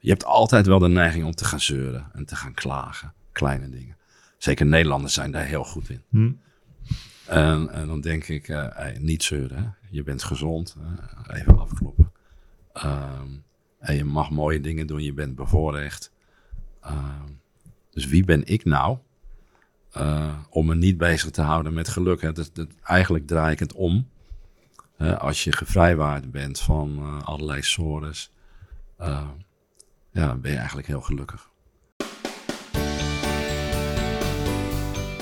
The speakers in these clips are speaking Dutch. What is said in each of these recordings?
Je hebt altijd wel de neiging om te gaan zeuren en te gaan klagen. Kleine dingen. Zeker Nederlanders zijn daar heel goed in. Hm. En, en dan denk ik, eh, hey, niet zeuren. Hè? Je bent gezond. even afkloppen. Ehm, en je mag mooie dingen doen. Je bent bevoorrecht. Ehm, dus wie ben ik nou eh, om me niet bezig te houden met geluk? Hè? Dat, dat, eigenlijk draai ik het om. Als je gevrijwaard bent van eh, allerlei sores, eh, ja, dan ben je eigenlijk heel gelukkig.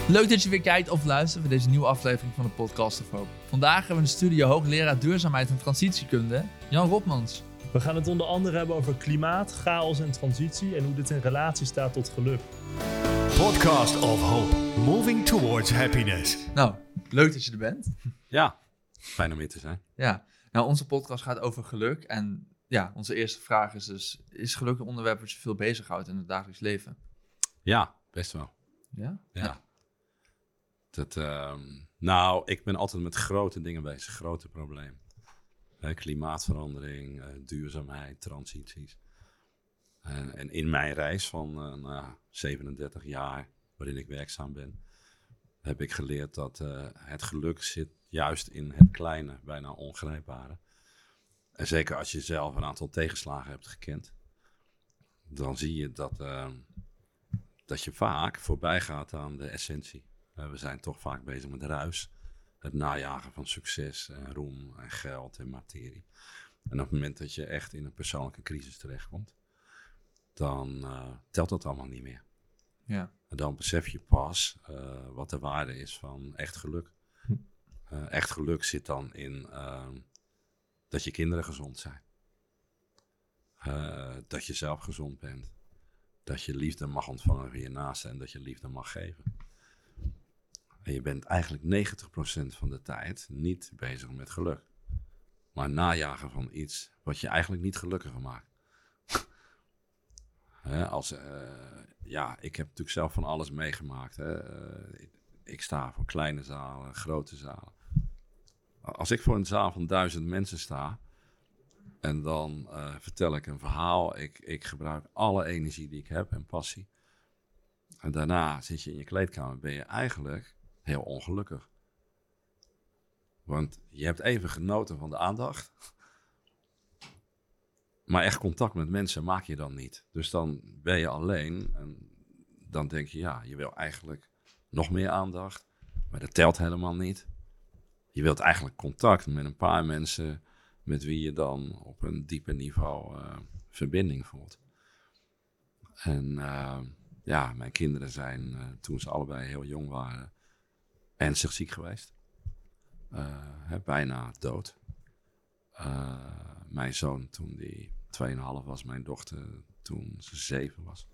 Leuk dat je weer kijkt of luistert voor deze nieuwe aflevering van de Podcast of Hope. Vandaag hebben we in de studio hoogleraar duurzaamheid en transitiekunde, Jan Rotmans. We gaan het onder andere hebben over klimaat, chaos en transitie en hoe dit in relatie staat tot geluk. Podcast of Hope, moving towards happiness. Nou, leuk dat je er bent. Ja, fijn om hier te zijn. Ja, nou onze podcast gaat over geluk en ja, onze eerste vraag is dus, is geluk een onderwerp wat je veel bezighoudt in het dagelijks leven? Ja, best wel. Ja? Ja. Dat, ehm, nou, ik ben altijd met grote dingen bezig, grote problemen. Hè, klimaatverandering, eh, duurzaamheid, transities. En, en in mijn reis van eh, nou, 37 jaar, waarin ik werkzaam ben, heb ik geleerd dat eh, het geluk zit juist in het kleine, bijna ongrijpbare. En zeker als je zelf een aantal tegenslagen hebt gekend, dan zie je dat, ehm, dat je vaak voorbij gaat aan de essentie. Eh, we zijn toch vaak bezig met ruis. Het najagen van succes en roem en geld en materie. En op het moment dat je echt in een persoonlijke crisis terechtkomt, dan eh, telt dat allemaal niet meer. Ja. En dan besef je pas eh, wat de waarde is van echt geluk. Eh, echt geluk zit dan in ehm, dat je kinderen gezond zijn. Eh, dat je zelf gezond bent. Dat je liefde mag ontvangen van je naaste en dat je liefde mag geven. En je bent eigenlijk 90% van de tijd niet bezig met geluk. Maar najagen van iets wat je eigenlijk niet gelukkiger maakt. Als, eh, ja, ik heb natuurlijk zelf van alles meegemaakt. Hè. Eh, ik, ik sta voor kleine zalen, grote zalen. Als ik voor een zaal van duizend mensen sta en dan eh, vertel ik een verhaal, ik, ik gebruik alle energie die ik heb en passie. En daarna zit je in je kleedkamer, ben je eigenlijk heel ongelukkig. Want je hebt even genoten van de aandacht. Maar echt contact met mensen maak je dan niet. Dus dan ben je alleen en dan denk je, ja, je wil eigenlijk nog meer aandacht. Maar dat telt helemaal niet. Je wilt eigenlijk contact met een paar mensen met wie je dan op een dieper niveau eh, verbinding voelt. En eh, ja, mijn kinderen zijn eh, toen ze allebei heel jong waren ernstig ziek geweest. Hè, bijna dood. Mijn zoon toen die 2,5 was, mijn dochter toen ze 7 was.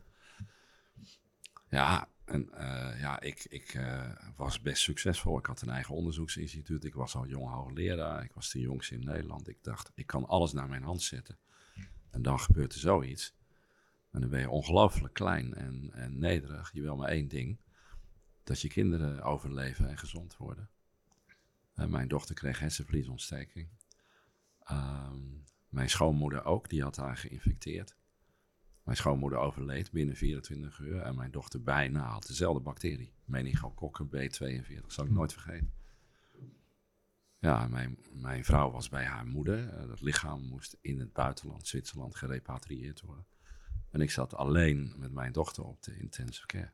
Ja, en eh, ja, ik, ik eh, was best succesvol. Ik had een eigen onderzoeksinstituut. Ik was al jong hoogleraar. Ik was de jongste in Nederland. Ik dacht, ik kan alles naar mijn hand zetten. En dan gebeurt er zoiets. En dan ben je ongelooflijk klein en, en nederig. Je wil maar één ding. Dat je kinderen overleven en gezond worden. En mijn dochter kreeg hersenvliesontsteking. Ehm, mijn schoonmoeder ook, die had haar geïnfecteerd. Mijn schoonmoeder overleed binnen 24 uur en mijn dochter bijna had dezelfde bacterie. Meningokokken B42, zal ik nooit vergeten. Ja, mijn, mijn vrouw was bij haar moeder. Eh, dat lichaam moest in het buitenland, Zwitserland, gerepatrieerd worden. En ik zat alleen met mijn dochter op de intensive care.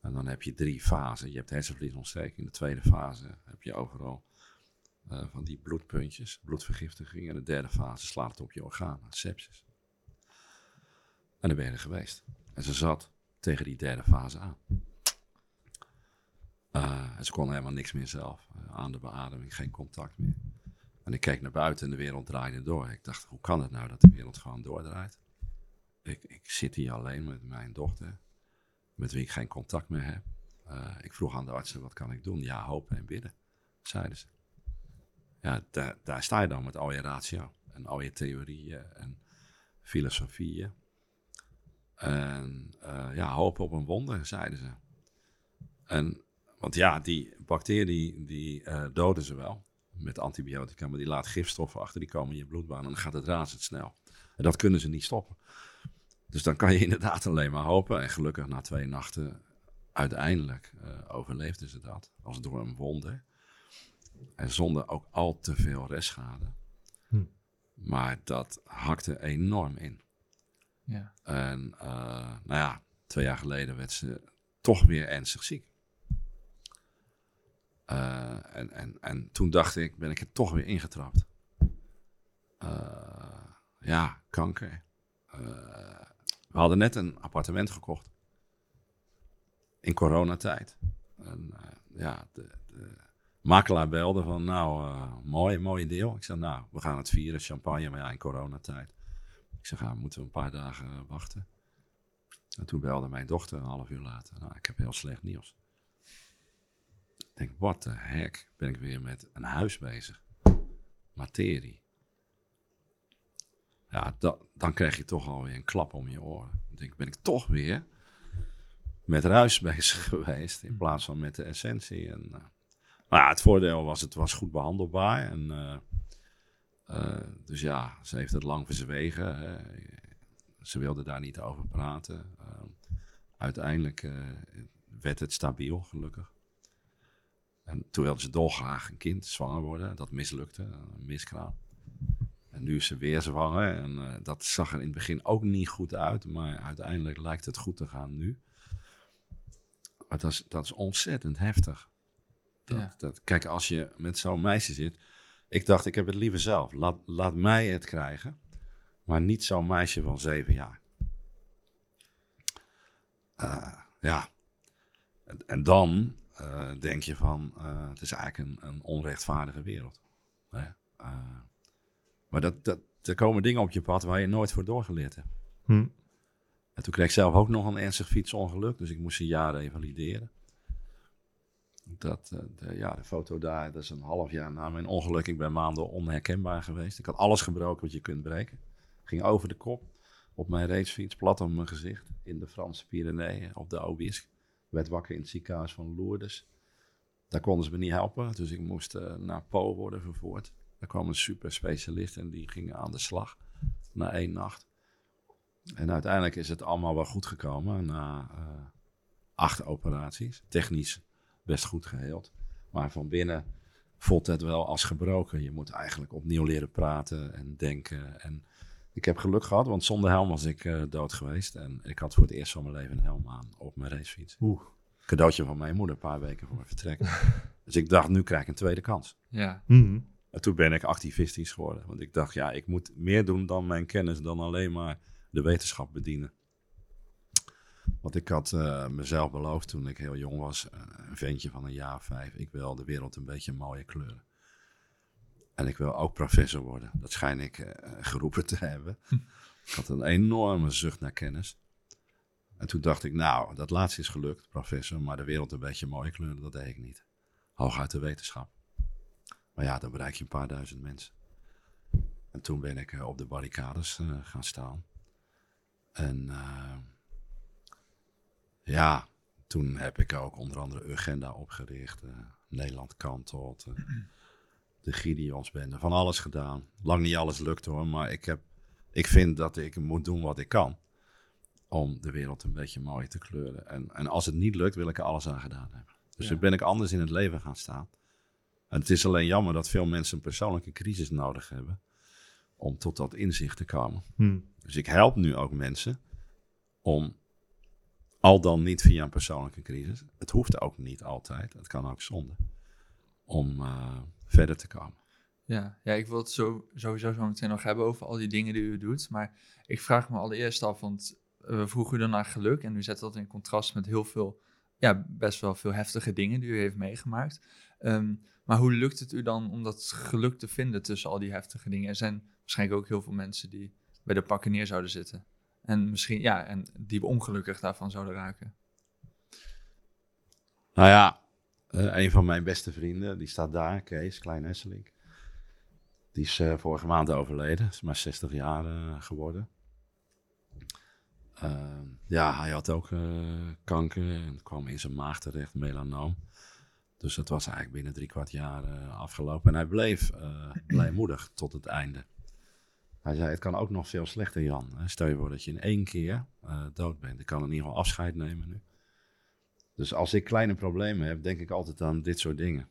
En dan heb je drie fasen. Je hebt hersenvliesontsteking. In de tweede fase heb je overal eh, van die bloedpuntjes, bloedvergiftiging. En de derde fase slaat het op je organen, sepsis. En dan ben je geweest. En ze zat tegen die derde fase aan. Eh, en ze kon helemaal niks meer zelf. Eh, aan de beademing, geen contact meer. En ik keek naar buiten en de wereld draaide door. Ik dacht, hoe kan het nou dat de wereld gewoon doordraait? Ik, ik zit hier alleen met mijn dochter, met wie ik geen contact meer heb. Eh, ik vroeg aan de artsen, wat kan ik doen? Ja, hopen en bidden, zeiden ze. Ja, daar, daar sta je dan met al je ratio en al je theorieën en filosofieën. En eh, ja, hopen op een wonder, zeiden ze. En, want ja, die bacterie, die eh, doden ze wel met antibiotica, maar die laat gifstoffen achter, die komen in je bloedbaan en dan gaat het razendsnel. En dat kunnen ze niet stoppen. Dus dan kan je inderdaad alleen maar hopen. En gelukkig na twee nachten, uiteindelijk uh, overleefden ze dat. Als door een wonder. En zonder ook al te veel restschade. Hm. Maar dat hakte enorm in. Ja. En uh, nou ja, twee jaar geleden werd ze toch weer ernstig ziek. Uh, en, en, en toen dacht ik, ben ik er toch weer ingetrapt. Uh, ja, kanker. we hadden net een appartement gekocht. In coronatijd. En ja, de, de, makelaar belde van, nou, mooi, mooi deel. Ik zei, nou, we gaan het vieren, champagne, maar ja, in coronatijd. Ik zeg, ja, moeten we een paar dagen wachten. En toen belde mijn dochter een half uur later. Nou, ik heb heel slecht nieuws. Ik denk, wat de heck, ben ik weer met een huis bezig. Materie. Ja, dan krijg je toch alweer een klap om je oren. Dan denk ben ik toch weer met ruis bezig geweest in plaats van met de essentie. En, uh, maar ja, het voordeel was, het was goed behandelbaar. En, uh, dus ja, ze heeft het lang verzwegen. Hè. Ze wilde daar niet over praten. uiteindelijk werd het stabiel, gelukkig. En toen wilde ze dolgraag een kind zwanger worden. Dat mislukte, een miskraam. En nu is ze weer zwanger. En uh, dat zag er in het begin ook niet goed uit. Maar uiteindelijk lijkt het goed te gaan nu. Maar dat is, dat is ontzettend heftig. Dat, Ja. dat, kijk, als je met zo'n meisje zit. Ik dacht, ik heb het liever zelf. Laat, laat mij het krijgen. Maar niet zo'n meisje van zeven jaar. Eh, ja. En, en dan uh, denk je van, uh, het is eigenlijk een, een onrechtvaardige wereld. Hè? Maar dat, dat, er komen dingen op je pad waar je nooit voor doorgeleerd hebt. Hm. En toen kreeg ik zelf ook nog een ernstig fietsongeluk, dus ik moest een jaar revalideren. Dat, de, ja, de foto daar, dat is een half jaar na mijn ongeluk. Ik ben maanden onherkenbaar geweest. Ik had alles gebroken wat je kunt breken. Ging over de kop, op mijn racefiets, plat op mijn gezicht, in de Franse Pyreneeën, op de Obisque werd wakker in het ziekenhuis van Lourdes. Daar konden ze me niet helpen, dus ik moest uh, naar Po worden vervoerd. Daar kwam een super specialist en die ging aan de slag na één nacht. En uiteindelijk is het allemaal wel goed gekomen na uh, acht operaties. Technisch best goed geheeld. Maar van binnen voelt het wel als gebroken. Je moet eigenlijk opnieuw leren praten en denken. En ik heb geluk gehad, want zonder helm was ik uh, dood geweest. En ik had voor het eerst van mijn leven een helm aan op mijn racefiets. Oeh. Cadeautje van mijn moeder, een paar weken voor mijn vertrek. dus ik dacht, nu krijg ik een tweede kans. Ja. Mhm. En toen ben ik activistisch geworden. Want ik dacht, ja, ik moet meer doen dan mijn kennis, dan alleen maar de wetenschap bedienen. Want ik had uh, mezelf beloofd toen ik heel jong was, uh, een ventje van een jaar of vijf, ik wil de wereld een beetje mooie kleuren. En ik wil ook professor worden. Dat schijn ik uh, geroepen te hebben. ik had een enorme zucht naar kennis. En toen dacht ik, nou, dat laatste is gelukt, professor, maar de wereld een beetje mooie kleuren, dat deed ik niet. Hooguit de wetenschap. Maar ja, dan bereik je een paar duizend mensen. En toen ben ik op de barricades gaan staan. En ja, toen heb ik ook onder andere Urgenda opgericht. eh, Nederland kantelt. de Gideonsbende. Van alles gedaan. Lang niet alles lukt hoor, maar ik, heb, ik vind dat ik moet doen wat ik kan. Om de wereld een beetje mooi te kleuren. En, en als het niet lukt, wil ik er alles aan gedaan hebben. Dus Ja. toen ben ik anders in het leven gaan staan. En het is alleen jammer dat veel mensen een persoonlijke crisis nodig hebben. Om tot dat inzicht te komen. Hm. Dus ik help nu ook mensen om, al dan niet via een persoonlijke crisis, het hoeft ook niet altijd, het kan ook zonder, om uh, verder te komen. Ja, ja, ik wil het zo, sowieso zo meteen nog hebben over al die dingen die u doet. Maar ik vraag me allereerst af, want we vroegen u dan naar geluk. En u zet dat in contrast met heel veel, ja, best wel veel heftige dingen die u heeft meegemaakt. Um, maar hoe lukt het u dan om dat geluk te vinden tussen al die heftige dingen? Er zijn waarschijnlijk ook heel veel mensen die bij de pakken neer zouden zitten. En misschien, ja, en die ongelukkig daarvan zouden raken. Nou ja, uh, een van mijn beste vrienden, die staat daar, Kees Klein Hesselink. Die is uh, vorige maand overleden, is maar 60 jaar uh, geworden. Uh, ja, hij had ook kanker en kwam in zijn maag terecht, melanoom. Dus dat was eigenlijk binnen drie kwart jaar afgelopen. En hij bleef blijmoedig tot het einde. Hij zei, het kan ook nog veel slechter, Jan. Stel je voor dat je in één keer eh, dood bent. Ik kan in ieder geval afscheid nemen nu. Dus als ik kleine problemen heb, denk ik altijd aan dit soort dingen.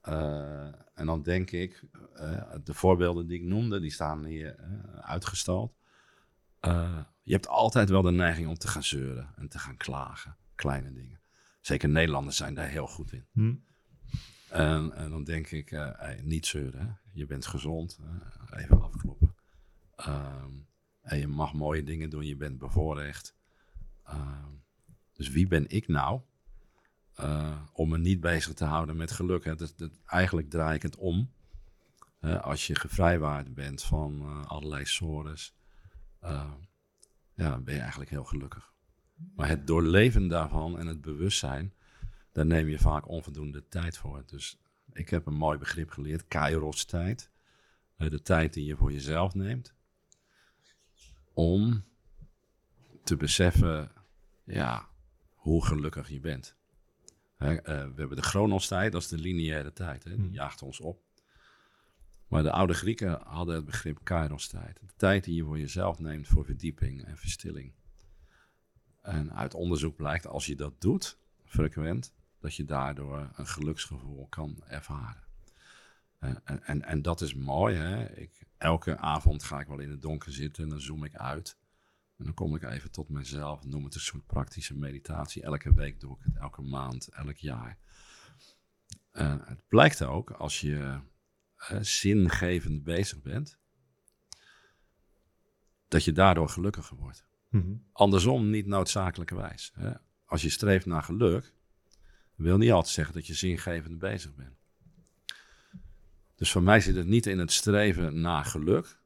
Eh, en dan denk ik, eh, de voorbeelden die ik noemde, die staan hier uitgestald. Je hebt altijd wel de neiging om te gaan zeuren en te gaan klagen. Kleine dingen. Zeker Nederlanders zijn daar heel goed in. Hm. En, dan denk ik, eh, niet zeuren. Je bent gezond. even afkloppen. Ehm, en je mag mooie dingen doen. Je bent bevoorrecht. Ehm, dus wie ben ik nou eh, om me niet bezig te houden met geluk? Eigenlijk draai ik het om. Als je gevrijwaard bent van eh, allerlei sores, ja, ben je eigenlijk heel gelukkig. Maar het doorleven daarvan en het bewustzijn, daar neem je vaak onvoldoende tijd voor. Dus ik heb een mooi begrip geleerd, kairos-tijd. Eh, de tijd die je voor jezelf neemt. Om te beseffen, ja, hoe gelukkig je bent. Eh, we hebben de chronos-tijd, dat is de lineaire tijd. Hè, die Hmm. jaagt ons op. Maar de oude Grieken hadden het begrip kairos-tijd. De tijd die je voor jezelf neemt voor verdieping en verstilling. En uit onderzoek blijkt, als je dat doet, frequent, dat je daardoor een geluksgevoel kan ervaren. Eh, en, en, en dat is mooi. Hè? Ik, elke avond ga ik wel in het donker zitten en dan zoom ik uit. En dan kom ik even tot mezelf, noem het een soort praktische meditatie. Elke week doe ik het, elke maand, elk jaar. En het blijkt ook, als je eh, zingevend bezig bent, dat je daardoor gelukkiger wordt. Mhm. Andersom niet noodzakelijkerwijs. Hè. Als je streeft naar geluk, wil niet altijd zeggen dat je zingevend bezig bent. Dus voor mij zit het niet in het streven naar geluk,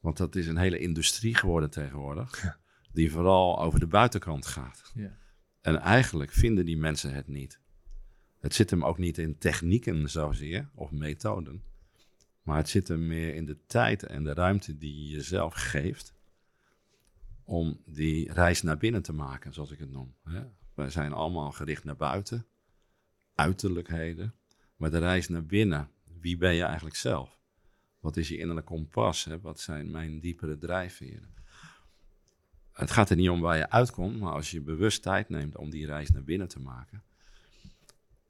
want dat is een hele industrie geworden tegenwoordig, die vooral over de buitenkant gaat. Ja. En eigenlijk vinden die mensen het niet. Het zit hem ook niet in technieken zozeer of methoden, maar het zit hem meer in de tijd en de ruimte die je jezelf geeft om die reis naar binnen te maken, zoals ik het noem. Wij zijn allemaal gericht naar buiten, uiterlijkheden, maar de reis naar binnen, wie ben je eigenlijk zelf? Wat is je innerlijk kompas? Hè? Wat zijn mijn diepere drijfveren? Het gaat er niet om waar je uitkomt, maar als je bewust tijd neemt om die reis naar binnen te maken,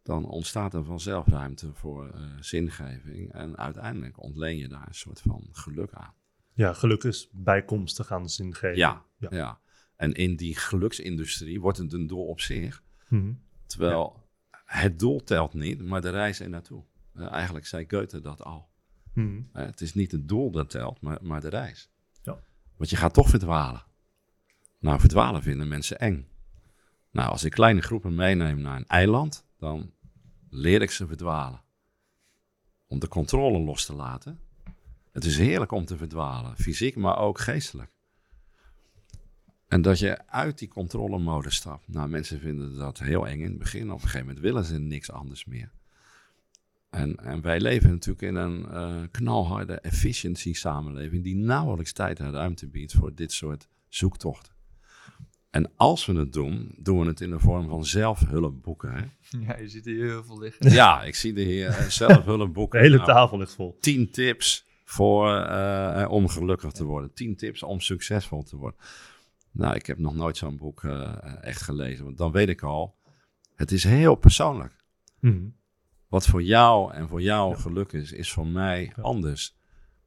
dan ontstaat er vanzelf ruimte voor eh, zingeving en uiteindelijk ontleen je daar een soort van geluk aan. Ja, geluk is bijkomstig aan de zingeving. Ja, Ja. ja. En in die geluksindustrie wordt het een doel op zich. Mhm. Terwijl het doel telt niet, maar de reis er naartoe. Eh, eigenlijk zei Goethe dat al. Mhm. Eh, het is niet het doel dat telt, maar, maar de reis. Ja. Want je gaat toch verdwalen. Nou, verdwalen vinden mensen eng. Nou, als ik kleine groepen meeneem naar een eiland, dan leer ik ze verdwalen. Om de controle los te laten. Het is heerlijk om te verdwalen, fysiek, maar ook geestelijk. En dat je uit die controlemode stapt. Nou, mensen vinden dat heel eng in het begin. Op een gegeven moment willen ze niks anders meer. En, en wij leven natuurlijk in een eh, knalharde efficiency samenleving die nauwelijks tijd en ruimte biedt voor dit soort zoektochten. En als we het doen, doen we het in de vorm van zelfhulpboeken. Hè? ja, je ziet hier heel veel liggen. Ja, ik zie de heer eh, zelfhulpboeken. De hele Nou, tafel ligt vol. 10 tips voor, eh, eh, om gelukkig te worden. 10 tips om succesvol te worden. Nou, ik heb nog nooit zo'n boek eh, echt gelezen. Want dan weet ik al, het is heel persoonlijk. Mhm. Wat voor jou en voor jou geluk is, is voor mij Ja. anders.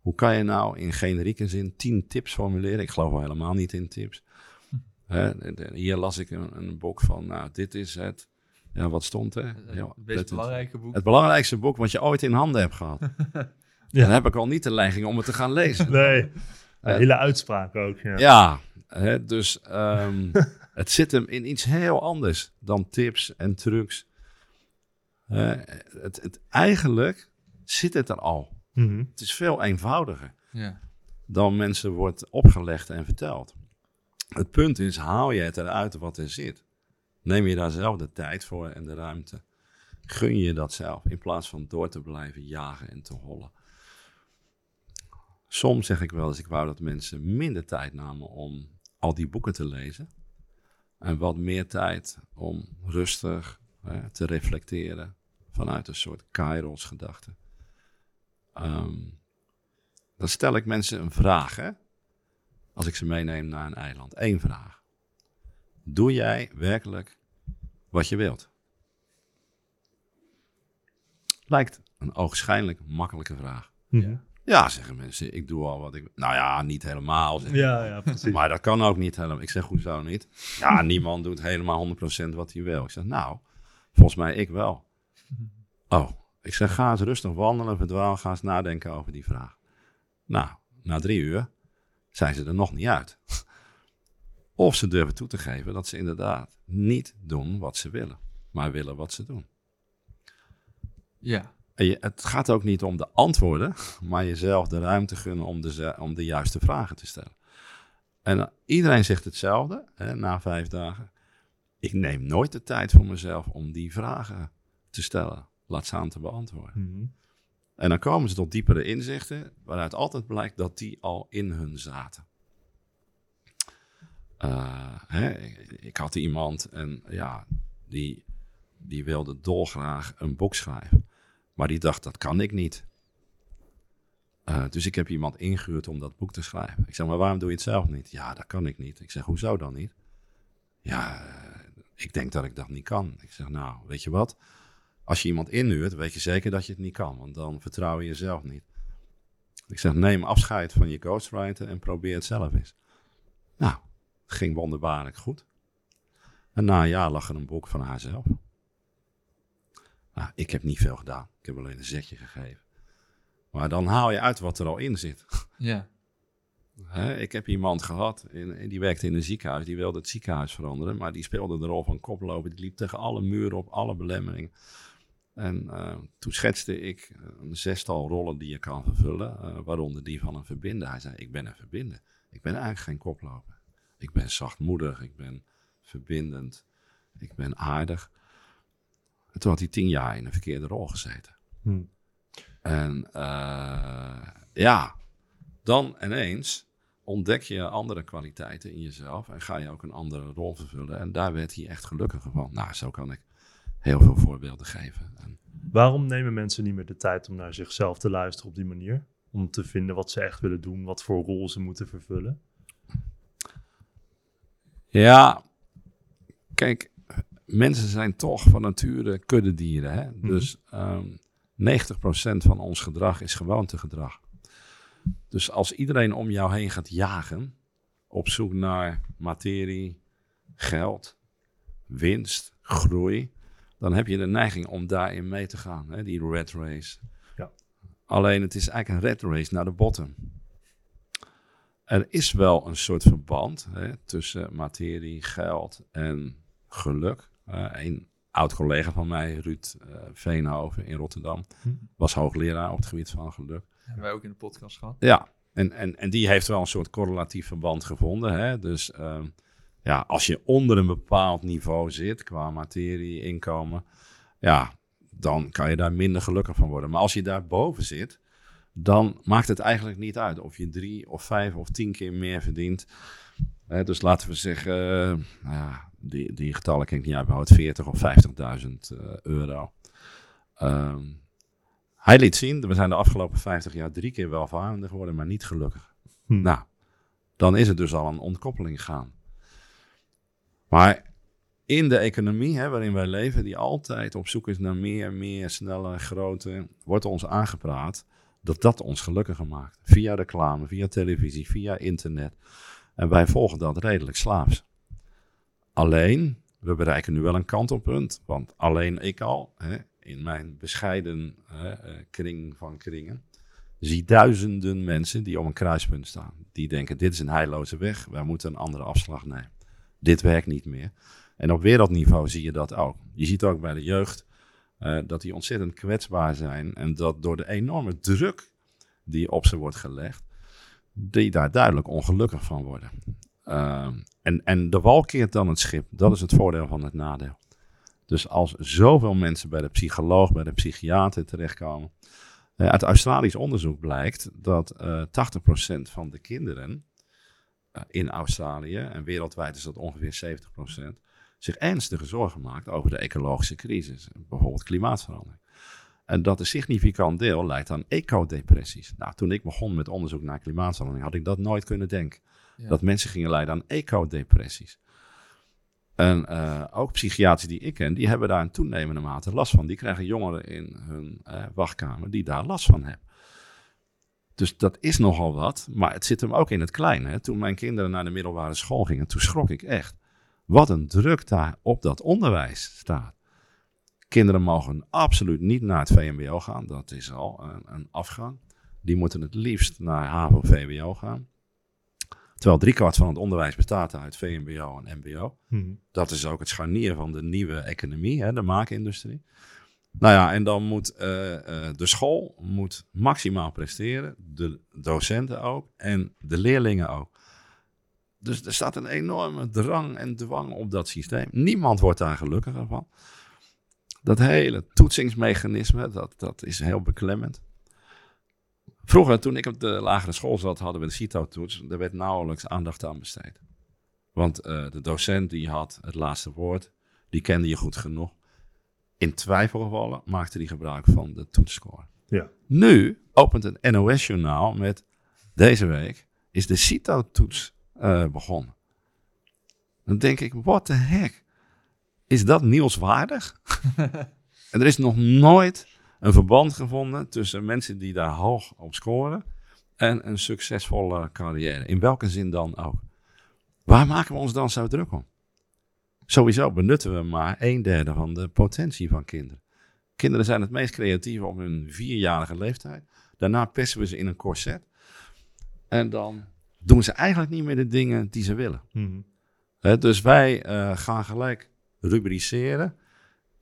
Hoe kan je nou in generieke zin 10 tips formuleren? Ik geloof wel helemaal niet in tips. De- hier las ik een, een boek van, nou, dit is het. Ja, wat stond er? Het Ja, meest let- belangrijke boek. het belangrijkste boek wat je ooit in handen hebt gehad. Dan heb ik al niet de neiging om het te gaan lezen. Nee, een Eh, hele uitspraak ook. Ja. Ja, hè, dus ehm, het zit hem in iets heel anders dan tips en trucs. Het, het, eigenlijk zit het er al. Mhm. Het is veel eenvoudiger Ja. dan mensen wordt opgelegd en verteld. Het punt is, haal je het eruit wat er zit? Neem je daar zelf de tijd voor en de ruimte? Gun je dat zelf in plaats van door te blijven jagen en te hollen? Soms zeg ik wel eens, ik wou dat mensen minder tijd namen om al die boeken te lezen. En wat meer tijd om rustig te reflecteren vanuit een soort kairos gedachte. Ehm, Dan stel ik mensen een vraag, hè? Als ik ze meeneem naar een eiland. Eén vraag. Doe jij werkelijk wat je wilt? Lijkt een ogenschijnlijk makkelijke vraag. Mhm. Ja, zeggen mensen, ik doe al wat ik... Nou ja, niet helemaal. Ja, ja, precies. Maar dat kan ook niet helemaal. Ik zeg, hoezo niet? Ja, niemand doet helemaal 100% wat hij wil. Ik zeg, nou, volgens mij ik wel. Oh, ik zeg, ga eens rustig wandelen, verdwaal, ga eens nadenken over die vraag. Nou, na drie uur zijn ze er nog niet uit. Of ze durven toe te geven dat ze inderdaad niet doen wat ze willen, maar willen wat ze doen. Ja. Je, het gaat ook niet om de antwoorden, maar jezelf de ruimte gunnen om de, om de juiste vragen te stellen. En eh, iedereen zegt hetzelfde hè, na vijf dagen. Ik neem nooit de tijd voor mezelf om die vragen te stellen. Laat staan te beantwoorden. Mhm. En dan komen ze tot diepere inzichten, waaruit altijd blijkt dat die al in hun zaten. Eh, hè, ik, ik had iemand en ja, die, die wilde dolgraag een boek schrijven. Maar die dacht, dat kan ik niet. Eh, dus ik heb iemand ingehuurd om dat boek te schrijven. Ik zeg, maar waarom doe je het zelf niet? Ja, dat kan ik niet. Ik zeg, hoezo dan niet? Ja, ik denk dat ik dat niet kan. Ik zeg, nou, weet je wat? Als je iemand inhuurt, weet je zeker dat je het niet kan. Want dan vertrouw je jezelf niet. Ik zeg, neem afscheid van je ghostwriter en probeer het zelf eens. Nou, ging wonderbaarlijk goed. En na een jaar lag er een boek van haarzelf. Nou, ik heb niet veel gedaan. Ik heb alleen een zetje gegeven. Maar dan haal je uit wat er al in zit. Ja. Hè, ik heb iemand gehad, in, in- die werkte in een ziekenhuis, die wilde het ziekenhuis veranderen, maar die speelde de rol van koploper, die liep tegen alle muren op, alle belemmeringen. En eh, toen schetste ik een zestal rollen die je kan vervullen, eh, waaronder die van een verbinder. Hij zei, ik ben een verbinder. Ik ben eigenlijk geen koploper. Ik ben zachtmoedig, ik ben verbindend, ik ben aardig. En toen had hij tien jaar in een verkeerde rol gezeten. Hm. En eh, ja, dan ineens ontdek je andere kwaliteiten in jezelf en ga je ook een andere rol vervullen. En daar werd hij echt gelukkiger van. Nou, zo kan ik heel veel voorbeelden geven. En Waarom nemen mensen niet meer de tijd om naar zichzelf te luisteren op die manier? Om te vinden wat ze echt willen doen, wat voor rol ze moeten vervullen? ja, kijk, mensen zijn toch van nature kuddedieren. Hè? Dus ehm 90% van ons gedrag is gewoontegedrag. Dus als iedereen om jou heen gaat jagen, op zoek naar materie, geld, winst, groei, dan heb je de neiging om daarin mee te gaan. Hè? Die red race. Ja. Alleen het is eigenlijk een red race naar de bottom. Er is wel een soort verband hè, tussen materie, geld en geluk. Eh, een oud collega van mij, Ruud eh, Veenhoven in Rotterdam, Hm. was hoogleraar op het gebied van geluk. Hebben wij ook in de podcast gehad. Ja, en, en, en die heeft wel een soort correlatief verband gevonden. Hè? Dus ehm, ja, als je onder een bepaald niveau zit qua materie, inkomen, ja, dan kan je daar minder gelukkig van worden. Maar als je daar boven zit, dan maakt het eigenlijk niet uit of je drie of vijf of tien keer meer verdient. Hè, dus laten we zeggen, eh, nou ja, die, die getallen ken ik niet uit mijn hoofd, 40 of 50.000 eh, euro. Ehm, hij liet zien, we zijn de afgelopen 50 jaar drie keer welvarender geworden, maar niet gelukkig. Hm. Nou, dan is het dus al een ontkoppeling gaan. Maar in de economie hè, waarin wij leven, die altijd op zoek is naar meer, meer, sneller, groter, wordt ons aangepraat dat dat ons gelukkiger maakt. Via reclame, via televisie, via internet. En wij volgen dat redelijk slaafs. Alleen, we bereiken nu wel een kantelpunt, want alleen ik al, hè, in mijn bescheiden hè, eh, kring van kringen, zie duizenden mensen die op een kruispunt staan. Die denken, dit is een heilloze weg, wij moeten een andere afslag nemen. Dit werkt niet meer. En op wereldniveau zie je dat ook. Je ziet ook bij de jeugd eh, dat die ontzettend kwetsbaar zijn. En dat door de enorme druk die op ze wordt gelegd, die daar duidelijk ongelukkig van worden. Ehm, en, en de wal keert dan het schip. Dat is het voordeel van het nadeel. Dus als zoveel mensen bij de psycholoog, bij de psychiater terechtkomen. eh, uit Australisch onderzoek blijkt dat eh 80% van de kinderen eh, in Australië, en wereldwijd is dat ongeveer 70%, zich ernstige zorgen maakt over de ecologische crisis. Bijvoorbeeld klimaatverandering. En dat een significant deel leidt aan ecodepressies. Nou, toen ik begon met onderzoek naar klimaatverandering, had ik dat nooit kunnen denken. Dat mensen gingen lijden aan ecodepressies. En eh, ook psychiaters die ik ken, die hebben daar in toenemende mate last van. Die krijgen jongeren in hun eh, wachtkamer die daar last van hebben. Dus dat is nogal wat, maar het zit hem ook in het kleine. Toen mijn kinderen naar de middelbare school gingen, toen schrok ik echt. Wat een druk daar op dat onderwijs staat. Kinderen mogen absoluut niet naar het VMBO gaan, dat is al een, een afgang. Die moeten het liefst naar HAVO-VWO gaan. Terwijl driekwart van het onderwijs bestaat uit VMBO en MBO. Mhm. Dat is ook het scharnier van de nieuwe economie, hè, de maakindustrie. Nou ja, en dan moet eh, eh, de school moet maximaal presteren, de docenten ook en de leerlingen ook. Dus er staat een enorme drang en dwang op dat systeem. Niemand wordt daar gelukkiger van. Dat hele toetsingsmechanisme, dat, dat is heel beklemmend. Vroeger, toen ik op de lagere school zat, hadden we de CITO-toets. Er werd nauwelijks aandacht aan besteed. Want eh, de docent die had het laatste woord, die kende je goed genoeg. In twijfelgevallen maakte hij gebruik van de toetsscore. Ja. Nu opent het NOS-journaal met deze week is de CITO-toets eh, begonnen. Dan denk ik, what the heck? Is dat nieuwswaardig? en er is nog nooit een verband gevonden tussen mensen die daar hoog op scoren en een succesvolle carrière. In welke zin dan ook. Waar maken we ons dan zo druk om? Sowieso benutten we maar een derde van de potentie van kinderen. Kinderen zijn het meest creatief op hun vierjarige leeftijd. Daarna persen we ze in een corset. En dan doen ze eigenlijk niet meer de dingen die ze willen. Mhm. Dus wij eh, gaan gelijk rubriceren.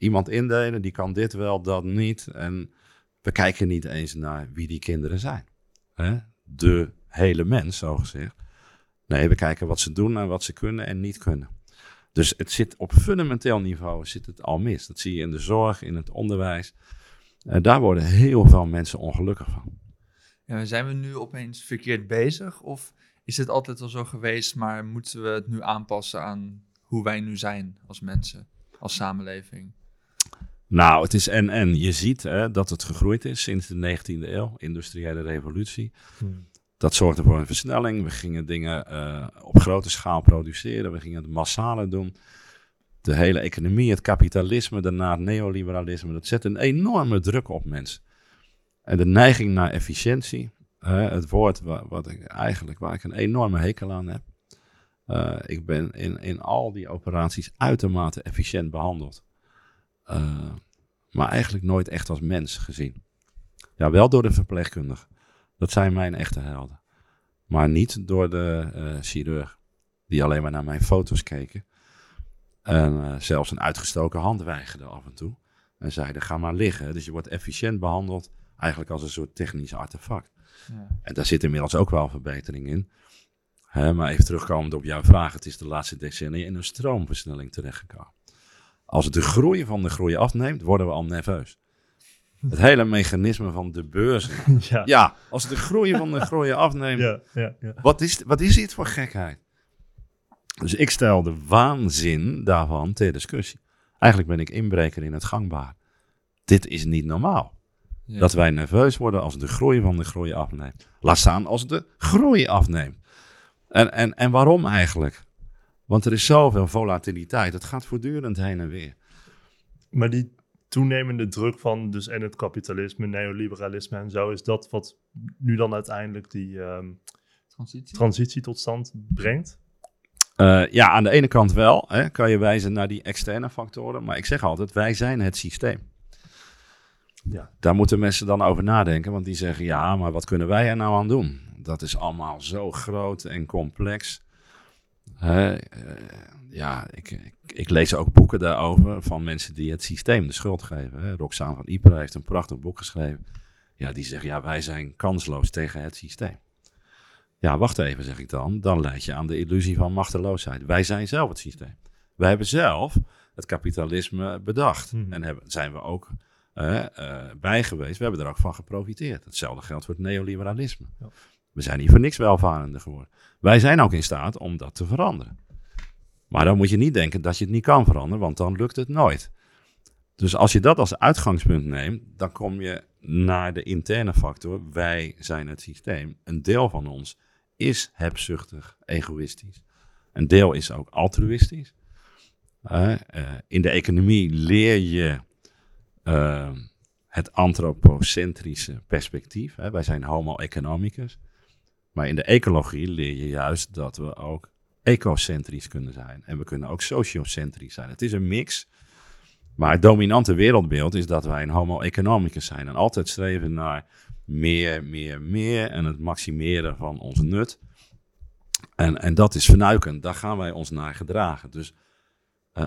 Iemand indelen, die kan dit wel, dat niet. En we kijken niet eens naar wie die kinderen zijn. Hè? De hele mens, zo gezegd. Nee, we kijken wat ze doen en wat ze kunnen en niet kunnen. Dus het zit op fundamenteel niveau zit het al mis. Dat zie je in de zorg, in het onderwijs. En daar worden heel veel mensen ongelukkig van. Zijn we nu opeens verkeerd bezig? Of is het altijd al zo geweest, maar moeten we het nu aanpassen aan hoe wij nu zijn als mensen, als samenleving? Nou, het is en en. Je ziet hè, dat het gegroeid is sinds de 19e eeuw, industriële revolutie. Mhm. Dat zorgde voor een versnelling. We gingen dingen eh, op grote schaal produceren. We gingen het massale doen. De hele economie, het kapitalisme, daarna het neoliberalisme. Dat zet een enorme druk op mensen. En de neiging naar efficiëntie, hè, het woord wa- wat ik eigenlijk, waar ik een enorme hekel aan heb. Eh, ik ben in, in al die operaties uitermate efficiënt behandeld. Eh, maar eigenlijk nooit echt als mens gezien. Ja, wel door de verpleegkundige. Dat zijn mijn echte helden. Maar niet door de eh, chirurg, die alleen maar naar mijn foto's keken. En eh, zelfs een uitgestoken hand weigerde af en toe. En zeiden, ga maar liggen. Dus je wordt efficiënt behandeld, eigenlijk als een soort technisch artefact. Ja. En daar zit inmiddels ook wel verbetering in. Hè, maar even terugkomend op jouw vraag. Het is de laatste decennia in een stroomversnelling terechtgekomen. Als de groei van de groei afneemt, worden we al nerveus. Het hele mechanisme van de beurzen. ja. Ja, als de groei van de groei afneemt, Ja, ja, ja. wat, is, wat is dit voor gekheid? Dus ik stel de waanzin daarvan ter discussie. Eigenlijk ben ik inbreker in het gangbaar. Dit is niet normaal. Ja. Dat wij nerveus worden als de groei van de groei afneemt. Laat staan als de groei afneemt. En, en, en waarom eigenlijk? Want er is zoveel volatiliteit. Het gaat voortdurend heen en weer. Maar die toenemende druk van dus en het kapitalisme, neoliberalisme en zo, is dat wat nu dan uiteindelijk die ehm, Transitie? transitie tot stand brengt? Eh, ja, aan de ene kant wel. Hè, kan je wijzen naar die externe factoren. Maar ik zeg altijd, wij zijn het systeem. Ja. Daar moeten mensen dan over nadenken. Want die zeggen, ja, maar wat kunnen wij er nou aan doen? Dat is allemaal zo groot en complex. Eh, ja, ik, ik, ik lees ook boeken daarover van mensen die het systeem de schuld geven. Hè. Roxane van Ypres heeft een prachtig boek geschreven. Ja, die zegt, ja, wij zijn kansloos tegen het systeem. Ja, wacht even, zeg ik dan. Dan leid je aan de illusie van machteloosheid. Wij zijn zelf het systeem. Wij hebben zelf het kapitalisme bedacht. Mhm. En hebben, zijn we ook eh, bij geweest. We hebben er ook van geprofiteerd. Hetzelfde geldt voor het neoliberalisme. Ja. We zijn niet voor niks welvarender geworden. Wij zijn ook in staat om dat te veranderen. Maar dan moet je niet denken dat je het niet kan veranderen, want dan lukt het nooit. Dus als je dat als uitgangspunt neemt, dan kom je naar de interne factor. Wij zijn het systeem. Een deel van ons is hebzuchtig, egoïstisch. Een deel is ook altruïstisch. Uh, in de economie leer je uh, het antropocentrische perspectief. Wij zijn homo economicus. Maar in de ecologie leer je juist dat we ook ecocentrisch kunnen zijn. En we kunnen ook sociocentrisch zijn. Het is een mix. Maar het dominante wereldbeeld is dat wij een homo economicus zijn. En altijd streven naar meer, meer, meer. En het maximeren van ons nut. En, en dat is vernuikend. Daar gaan wij ons naar gedragen. Dus uh,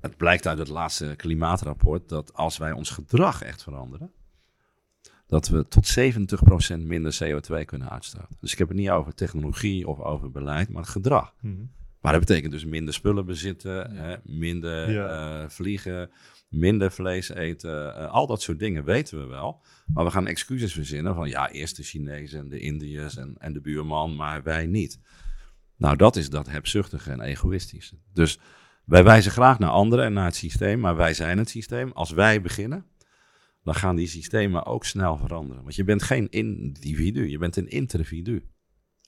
het blijkt uit het laatste klimaatrapport dat als wij ons gedrag echt veranderen, dat we tot 70% minder CO2 kunnen uitstoten. Dus ik heb het niet over technologie of over beleid, maar het gedrag. Mhm. Maar dat betekent dus minder spullen bezitten, hè, minder Ja. eh, vliegen, minder vlees eten. eh, al dat soort dingen weten we wel. Maar we gaan excuses verzinnen van ja, eerst de Chinezen en de Indiërs en, en de buurman, maar wij niet. Nou, dat is dat hebzuchtige en egoïstische. Dus wij wijzen graag naar anderen en naar het systeem, maar wij zijn het systeem. Als wij beginnen, dan gaan die systemen ook snel veranderen. Want je bent geen individu, je bent een intervidu.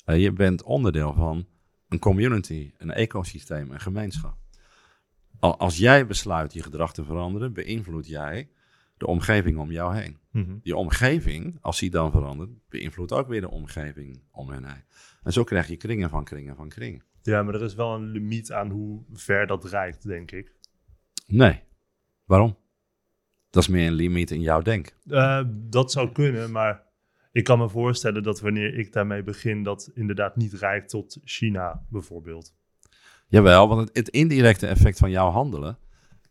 Eh, je bent onderdeel van een community, een ecosysteem, een gemeenschap. Al- Als jij besluit je gedrag te veranderen, beïnvloed jij de omgeving om jou heen. Mhm. Die omgeving, als die dan verandert, beïnvloedt ook weer de omgeving om hen heen. En zo krijg je kringen van kringen van kringen. Ja, maar er is wel een limiet aan hoe ver dat reikt, denk ik. Nee. Waarom? Dat is meer een limiet in jouw denk. Eh, dat zou kunnen, maar ik kan me voorstellen dat wanneer ik daarmee begin, dat inderdaad niet reikt tot China bijvoorbeeld. Jawel, want het, het indirecte effect van jouw handelen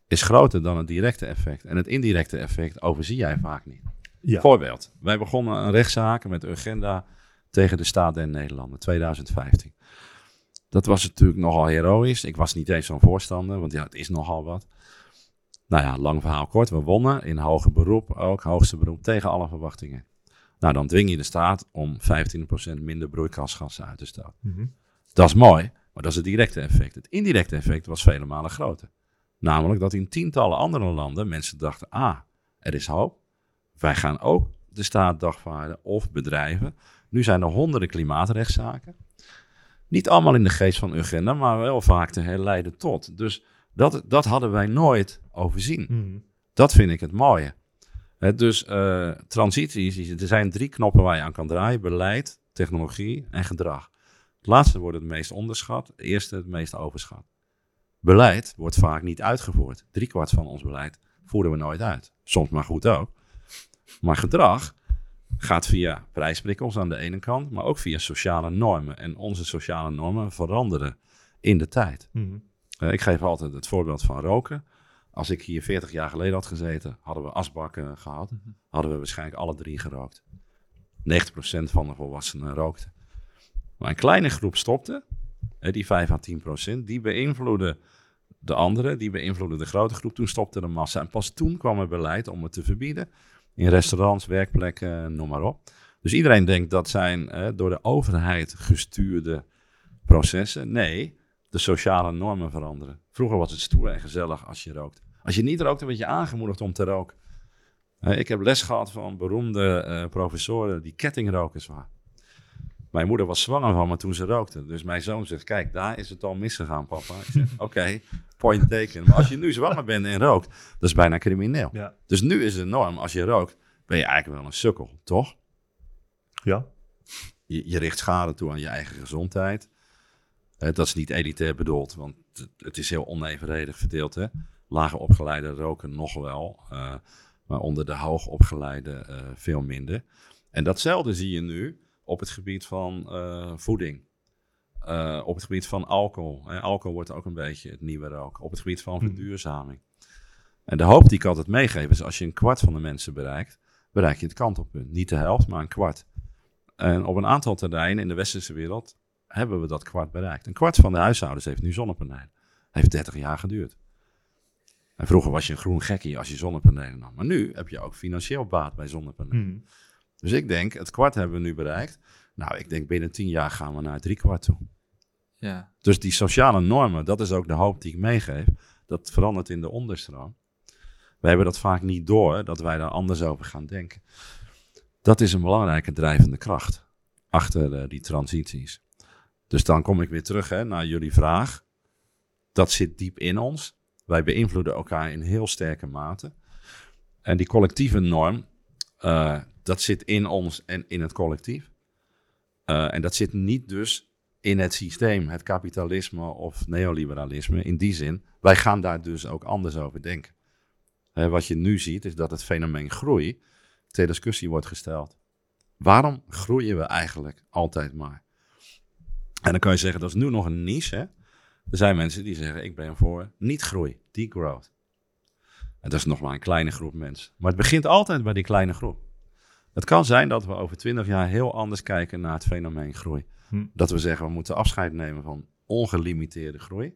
is groter dan het directe effect. En het indirecte effect overzie jij vaak niet. Ja. Voorbeeld. Wij begonnen een rechtszaak met Urgenda tegen de staat der Nederlanden, 2015. Dat was natuurlijk nogal heroïs. Ik was niet eens zo'n voorstander, want ja, het is nogal wat. Nou ja, lang verhaal kort. We wonnen in hoger beroep, ook hoogste beroep, tegen alle verwachtingen. Nou, dan dwing je de staat om 15% minder broeikasgassen uit te stoten. Mhm. Dat is mooi, maar dat is het directe effect. Het indirecte effect was vele malen groter. Namelijk dat in tientallen andere landen mensen dachten: ah, er is hoop. Wij gaan ook de staat dagvaarden of bedrijven. Nu zijn er honderden klimaatrechtszaken. Niet allemaal in de geest van Urgenda, maar wel vaak te herleiden tot. Dus dat, dat hadden wij nooit overzien. Mhm. Dat vind ik het mooie. Dus eh, transities, er zijn drie knoppen waar je aan kan draaien: beleid, technologie en gedrag. Het laatste wordt het meest onderschat, het eerste het meest overschat. Beleid wordt vaak niet uitgevoerd. Driekwart van ons beleid voeren we nooit uit. Soms maar goed ook. Maar gedrag gaat via prijsprikkels aan de ene kant, maar ook via sociale normen. En onze sociale normen veranderen in de tijd. Mhm. Eh, ik geef altijd het voorbeeld van roken. Als ik hier 40 jaar geleden had gezeten, hadden we asbakken gehad. Hadden we waarschijnlijk alle drie gerookt. 90% van de volwassenen rookte. Maar een kleine groep stopte, die 5 à 10%, die beïnvloedde de anderen, die beïnvloedde de grote groep. Toen stopte de massa. En pas toen kwam er beleid om het te verbieden. In restaurants, werkplekken, noem maar op. Dus iedereen denkt dat zijn door de overheid gestuurde processen. Nee, de sociale normen veranderen. Vroeger was het stoer en gezellig als je rookt. Als je niet rookt, dan werd je aangemoedigd om te roken. Ik heb les gehad van beroemde eh, professoren die kettingrokers waren. Mijn moeder was zwanger van me toen ze rookte. Dus mijn zoon zegt, kijk, daar is het al misgegaan, papa. Ik zeg, oké, point taken. Maar als je nu zwanger bent en rookt, dat is bijna crimineel. Ja. Dus nu is de norm, als je rookt, ben je eigenlijk wel een sukkel, toch? Ja. Je, je richt schade toe aan je eigen gezondheid. Eh, dat is niet elitair bedoeld, want het, is heel onevenredig verdeeld. Hè? Lage opgeleide roken nog wel, eh, maar onder de hoogopgeleide eh veel minder. En datzelfde zie je nu op het gebied van voeding. Op het gebied van alcohol. Hè? Alcohol wordt ook een beetje het nieuwe roken. Op het gebied van Hmm. verduurzaming. En de hoop die ik altijd meegeef is als je een kwart van de mensen bereikt, bereik je het kantelpunt. Niet de helft, maar een kwart. En op een aantal terreinen in de westerse wereld hebben we dat kwart bereikt. Een kwart van de huishoudens heeft nu zonnepanelen. Heeft 30 jaar geduurd. En vroeger was je een groen gekkie als je zonnepanelen nam. Maar nu heb je ook financieel baat bij zonnepanelen. Mhm. Dus ik denk, het kwart hebben we nu bereikt. Nou, ik denk binnen 10 jaar gaan we naar drie kwart toe. Ja, Dus die sociale normen, dat is ook de hoop die ik meegeef. Dat verandert in de onderstroom. We hebben dat vaak niet door, dat wij daar anders over gaan denken. Dat is een belangrijke drijvende kracht achter eh, die transities. Dus dan kom ik weer terug hè, naar jullie vraag. Dat zit diep in ons. Wij beïnvloeden elkaar in heel sterke mate. En die collectieve norm, eh, dat zit in ons en in het collectief. Eh, en dat zit niet dus in het systeem, het kapitalisme of neoliberalisme. In die zin, wij gaan daar dus ook anders over denken. Wat je nu ziet, is dat het fenomeen groei ter discussie wordt gesteld. Waarom groeien we eigenlijk altijd maar? En dan kan je zeggen, dat is nu nog een niche. Hè? Er zijn mensen die zeggen, ik ben voor niet-groei, degrowth. En dat is nog maar een kleine groep mensen. Maar het begint altijd bij die kleine groep. Het kan zijn dat we over twintig jaar heel anders kijken naar het fenomeen groei. Hm. Dat we zeggen, we moeten afscheid nemen van ongelimiteerde groei.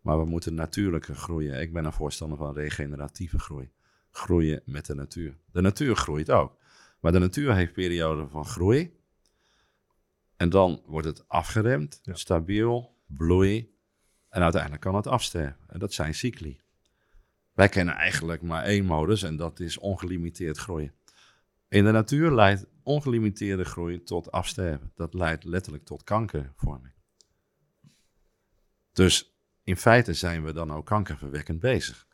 Maar we moeten natuurlijke groeien. Ik ben een voorstander van regeneratieve groei. Groeien met de natuur. De natuur groeit ook. Maar de natuur heeft perioden van groei. En dan wordt het afgeremd, Ja. stabiel, bloei. En uiteindelijk kan het afsterven. En dat zijn cycli. Wij kennen eigenlijk maar één modus en dat is ongelimiteerd groeien. In de natuur leidt ongelimiteerde groei tot afsterven. Dat leidt letterlijk tot kankervorming. Dus in feite zijn we dan ook kankerverwekkend bezig.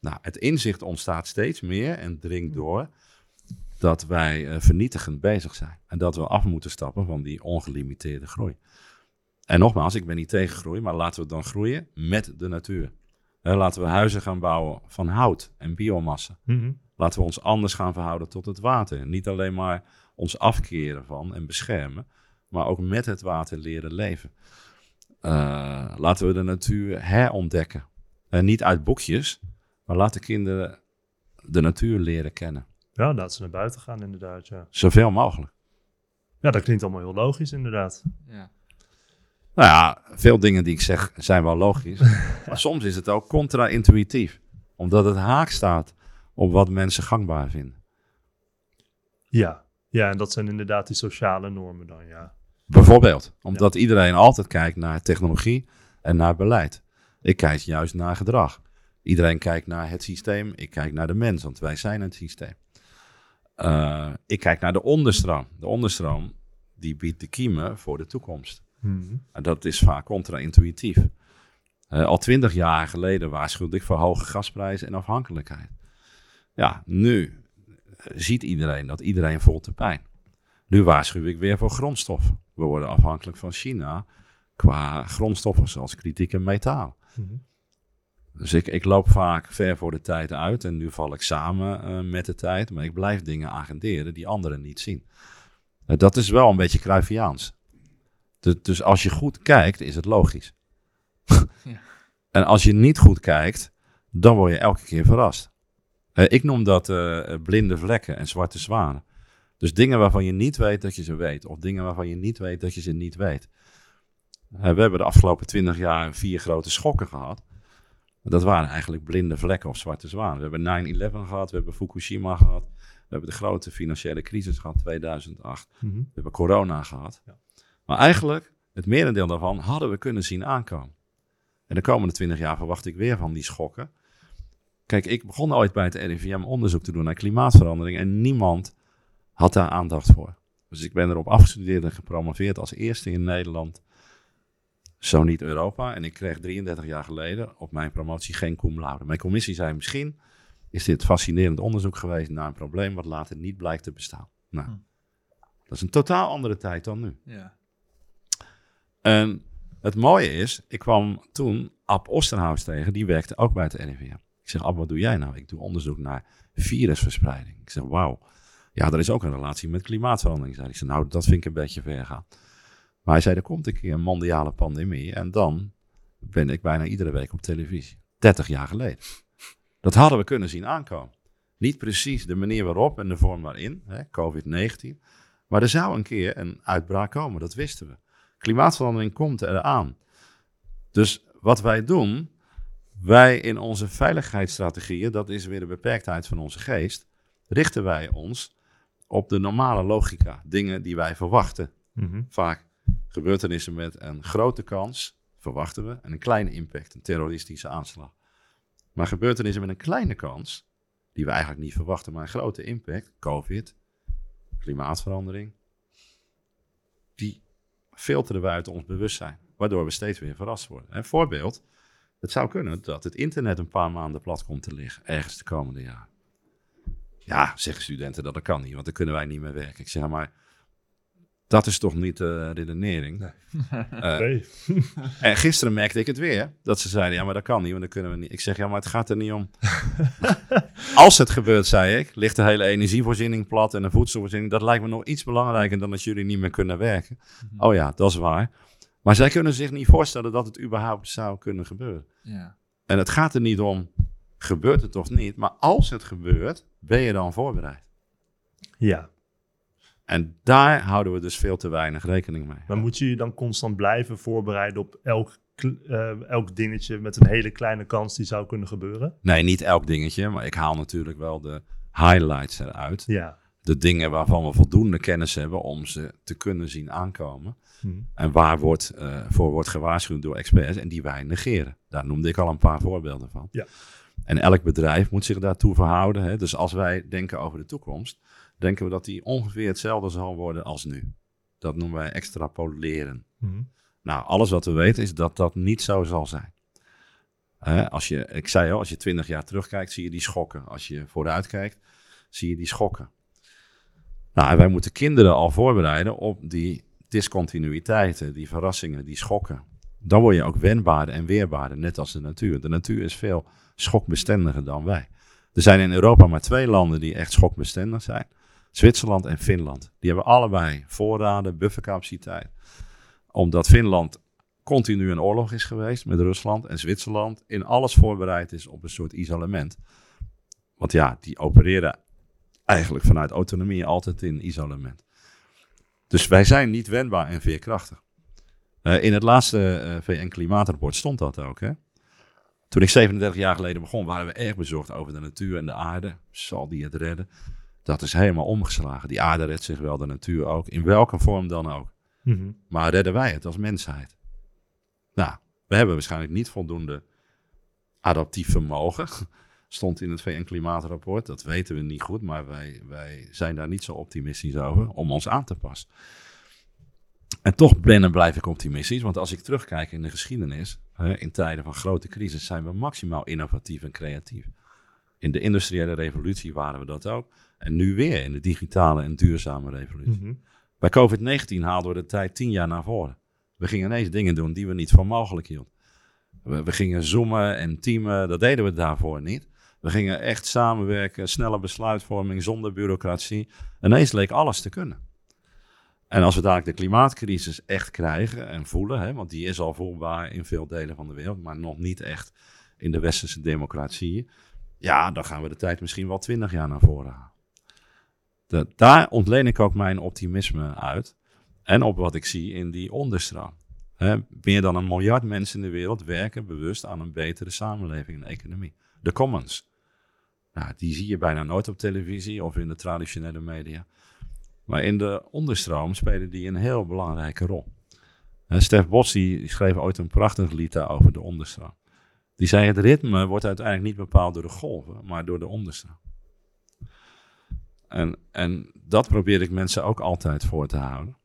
Nou, het inzicht ontstaat steeds meer en dringt door dat wij eh, vernietigend bezig zijn. En dat we af moeten stappen van die ongelimiteerde groei. En nogmaals, ik ben niet tegen groei, maar laten we dan groeien met de natuur. Laten we huizen gaan bouwen van hout en biomassa. Mhm. Laten we ons anders gaan verhouden tot het water. Niet alleen maar ons afkeren van en beschermen, maar ook met het water leren leven. Eh, laten we de natuur herontdekken. En niet uit boekjes, maar laten kinderen de natuur leren kennen. Ja, laat ze naar buiten gaan inderdaad, ja. Zoveel mogelijk. Ja, dat klinkt allemaal heel logisch inderdaad. Ja. Nou ja, veel dingen die ik zeg zijn wel logisch. maar soms is het ook contra-intuïtief. Omdat het haak staat op wat mensen gangbaar vinden. Ja. ja, en dat zijn inderdaad die sociale normen dan, ja. Bijvoorbeeld, omdat iedereen altijd kijkt naar technologie en naar beleid. Ik kijk juist naar gedrag. Iedereen kijkt naar het systeem, ik kijk naar de mens, want wij zijn het systeem. Eh, ik kijk naar de onderstroom. De onderstroom die biedt de kiemen voor de toekomst. Mhm. En dat is vaak contra-intuïtief. Eh, al twintig jaar geleden waarschuwde ik voor hoge gasprijzen en afhankelijkheid. Ja, nu eh, ziet iedereen dat iedereen voelt de pijn. Nu waarschuw ik weer voor grondstoffen. We worden afhankelijk van China qua grondstoffen zoals kritieke metaal. Mhm. Dus ik, ik loop vaak ver voor de tijd uit en nu val ik samen eh, met de tijd, maar ik blijf dingen agenderen die anderen niet zien. Eh, dat is wel een beetje Cruyffiaans. Dus, dus als je goed kijkt, is het logisch. Ja. En als je niet goed kijkt, dan word je elke keer verrast. Eh, ik noem dat blinde vlekken en zwarte zwanen. Dus dingen waarvan je niet weet dat je ze weet, of dingen waarvan je niet weet dat je ze niet weet. We hebben de afgelopen twintig jaar vier grote schokken gehad. Dat waren eigenlijk blinde vlekken of zwarte zwanen. We hebben 9-11 gehad, we hebben Fukushima gehad, we hebben de grote financiële crisis gehad, 2008. Mhm. We hebben corona gehad. Ja. Maar eigenlijk, het merendeel daarvan hadden we kunnen zien aankomen. En de komende 20 jaar verwacht ik weer van die schokken. Kijk, ik begon ooit bij het RIVM onderzoek te doen naar klimaatverandering en niemand had daar aandacht voor. Dus ik ben erop afgestudeerd en gepromoveerd als eerste in Nederland, zo niet Europa. En ik kreeg 33 jaar geleden op mijn promotie geen cum laude. Mijn commissie zei misschien is dit fascinerend onderzoek geweest naar een probleem wat later niet blijkt te bestaan. Nou, Hm. dat is een totaal andere tijd dan nu. Ja. En het mooie is, ik kwam toen Ab Osterhaus tegen, die werkte ook bij het RIVM. Ik zeg, Ab, wat doe jij nou? Ik doe onderzoek naar virusverspreiding. Ik zeg, wauw. Ja, er is ook een relatie met klimaatverandering. Zei. Ik zei, nou, dat vind ik een beetje ver gaan. Maar hij zei, er komt een keer een mondiale pandemie en dan ben ik bijna iedere week op televisie. 30 jaar geleden. Dat hadden we kunnen zien aankomen. Niet precies de manier waarop en de vorm waarin, hè, COVID-19. Maar er zou een keer een uitbraak komen, dat wisten we. Klimaatverandering komt eraan. Dus wat wij doen, wij in onze veiligheidsstrategieën, dat is weer de beperktheid van onze geest, richten wij ons op de normale logica. Dingen die wij verwachten. Mhm. Vaak gebeurtenissen met een grote kans, verwachten we, en een kleine impact, een terroristische aanslag. Maar gebeurtenissen met een kleine kans, die we eigenlijk niet verwachten, maar een grote impact, COVID, klimaatverandering, die filteren we uit ons bewustzijn, waardoor we steeds weer verrast worden. Een voorbeeld, het zou kunnen dat het internet een paar maanden plat komt te liggen, ergens de komende jaren. Ja, zeggen studenten dat dat kan niet, want dan kunnen wij niet meer werken. Ik zeg maar, dat is toch niet de redenering? Eh, Nee. en gisteren merkte ik het weer. Dat ze zeiden, ja, maar dat kan niet, want dan kunnen we niet. Ik zeg, ja, maar het gaat er niet om. Als het gebeurt, zei ik, ligt de hele energievoorziening plat en de voedselvoorziening. Dat lijkt me nog iets belangrijker dan dat jullie niet meer kunnen werken. Oh ja, dat is waar. Maar zij kunnen zich niet voorstellen dat het überhaupt zou kunnen gebeuren. Ja. En het gaat er niet om, gebeurt het of niet. Maar als het gebeurt, ben je dan voorbereid. Ja, En daar houden we dus veel te weinig rekening mee. maar moet je je dan constant blijven voorbereiden op elk, eh, elk dingetje met een hele kleine kans die zou kunnen gebeuren? Nee, niet elk dingetje, maar ik haal natuurlijk wel de highlights eruit. Ja. De dingen waarvan we voldoende kennis hebben om ze te kunnen zien aankomen. Hm. En waar wordt, eh, voor wordt gewaarschuwd door experts en die wij negeren. Daar noemde ik al een paar voorbeelden van. Ja. En elk bedrijf moet zich daartoe verhouden. Hè? Dus als wij denken over de toekomst, denken we dat die ongeveer hetzelfde zal worden als nu. Dat noemen wij extrapoleren. Hm. Nou, alles wat we weten is dat dat niet zo zal zijn. Hè, als je, ik zei al, als je twintig jaar terugkijkt, zie je die schokken. Als je vooruit kijkt, zie je die schokken. Nou, en wij moeten kinderen al voorbereiden op die discontinuïteiten, die verrassingen, die schokken. Dan word je ook wendbaarder en weerbaarder, net als de natuur. De natuur is veel schokbestendiger dan wij. Er zijn in Europa maar twee landen die echt schokbestendig zijn. Zwitserland en Finland. Die hebben allebei voorraden, buffercapaciteit. Omdat Finland continu in oorlog is geweest met Rusland en Zwitserland in alles voorbereid is op een soort isolement. Want ja, die opereren eigenlijk vanuit autonomie altijd in isolement. Dus wij zijn niet wendbaar en veerkrachtig. Eh, in het laatste eh, VN-klimaatrapport stond dat ook. Hè? Toen ik 37 jaar geleden begon, waren we erg bezorgd over de natuur en de aarde. Zal die het redden? Dat is helemaal omgeslagen. Die aarde redt zich wel, de natuur ook. In welke vorm dan ook. Mhm. Maar redden wij het als mensheid? Nou, we hebben waarschijnlijk niet voldoende adaptief vermogen. Stond in het VN-klimaatrapport. Dat weten we niet goed, maar wij, wij zijn daar niet zo optimistisch over om ons aan te passen. En toch ben en blijf ik optimistisch, want als ik terugkijk in de geschiedenis, hè, in tijden van grote crisis, zijn we maximaal innovatief en creatief. In de industriële revolutie waren we dat ook. En nu weer in de digitale en duurzame revolutie. Mhm. Bij COVID-19 haalden we de tijd tien jaar naar voren. We gingen ineens dingen doen die we niet voor mogelijk hielden. We, we gingen zoomen en teamen, dat deden we daarvoor niet. We gingen echt samenwerken, snelle besluitvorming zonder bureaucratie. Ineens leek alles te kunnen. En als we dadelijk de klimaatcrisis echt krijgen en voelen, hè, want die is al voelbaar in veel delen van de wereld, maar nog niet echt in de westerse democratieën. Ja, dan gaan we de tijd misschien wel twintig jaar naar voren halen. Daar ontleen ik ook mijn optimisme uit. En op wat ik zie in die onderstroom. Meer dan een miljard mensen in de wereld werken bewust aan een betere samenleving en economie. De commons. Nou, die zie je bijna nooit op televisie of in de traditionele media. Maar in de onderstroom spelen die een heel belangrijke rol. Stef Bos die schreef ooit een prachtig lied over de onderstroom. Die zei: Het ritme wordt uiteindelijk niet bepaald door de golven, maar door de onderstroom. En, en dat probeer ik mensen ook altijd voor te houden.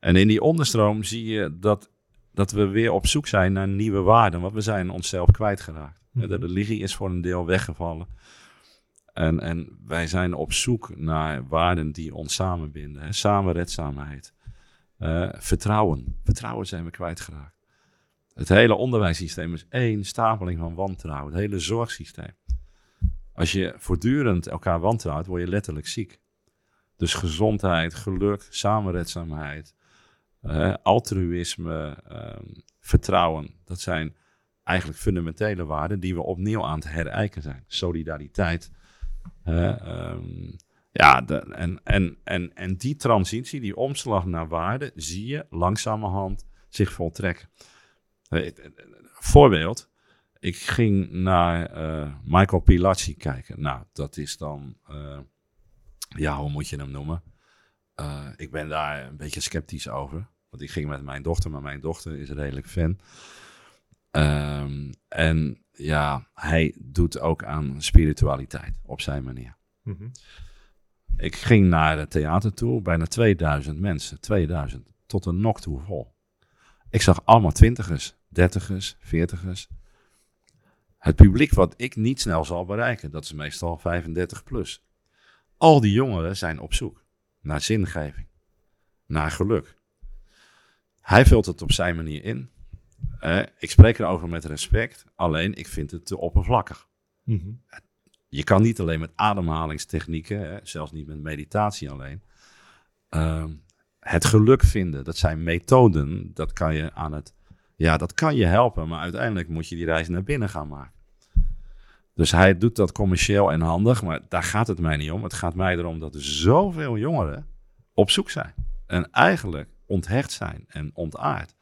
En in die onderstroom zie je dat, dat we weer op zoek zijn naar nieuwe waarden, want we zijn onszelf kwijtgeraakt. Mhm. De religie is voor een deel weggevallen. En, en wij zijn op zoek naar waarden die ons samenbinden. Hè? Samenredzaamheid. Eh, vertrouwen. Vertrouwen zijn we kwijtgeraakt. Het hele onderwijssysteem is één stapeling van wantrouwen. Het hele zorgsysteem. Als je voortdurend elkaar wantrouwt, word je letterlijk ziek. Dus gezondheid, geluk, samenredzaamheid, altruïsme, ehm, vertrouwen. Dat zijn eigenlijk fundamentele waarden die we opnieuw aan het herijken zijn. Solidariteit. eh, ehm, ja, de, en, en, en, en die transitie, die omslag naar waarde, zie je langzamerhand zich voltrekken. Voorbeeld. Ik ging naar eh, Michael Pilacci kijken. Nou, dat is dan, eh, ja, hoe moet je hem noemen? Eh, ik ben daar een beetje sceptisch over. Want ik ging met mijn dochter, maar mijn dochter is redelijk fan. Ehm, en ja, hij doet ook aan spiritualiteit op zijn manier. Mhm. Ik ging naar het theater toe, bijna 2000 mensen, 2000, tot een nok toe vol. Ik zag allemaal twintigers, dertigers, veertigers. Het publiek wat ik niet snel zal bereiken, dat is meestal 35 plus. Al die jongeren zijn op zoek naar zingeving, naar geluk. Hij vult het op zijn manier in. Eh, ik spreek erover met respect, alleen ik vind het te oppervlakkig. Mhm. Je kan niet alleen met ademhalingstechnieken, hè, zelfs niet met meditatie alleen, ehm, het geluk vinden. Dat zijn methoden, dat kan je aan het, ja, dat kan je helpen, maar uiteindelijk moet je die reis naar binnen gaan maken. Dus hij doet dat commercieel en handig, maar daar gaat het mij niet om. Het gaat mij erom dat er zoveel jongeren op zoek zijn en eigenlijk onthecht zijn en ontaard.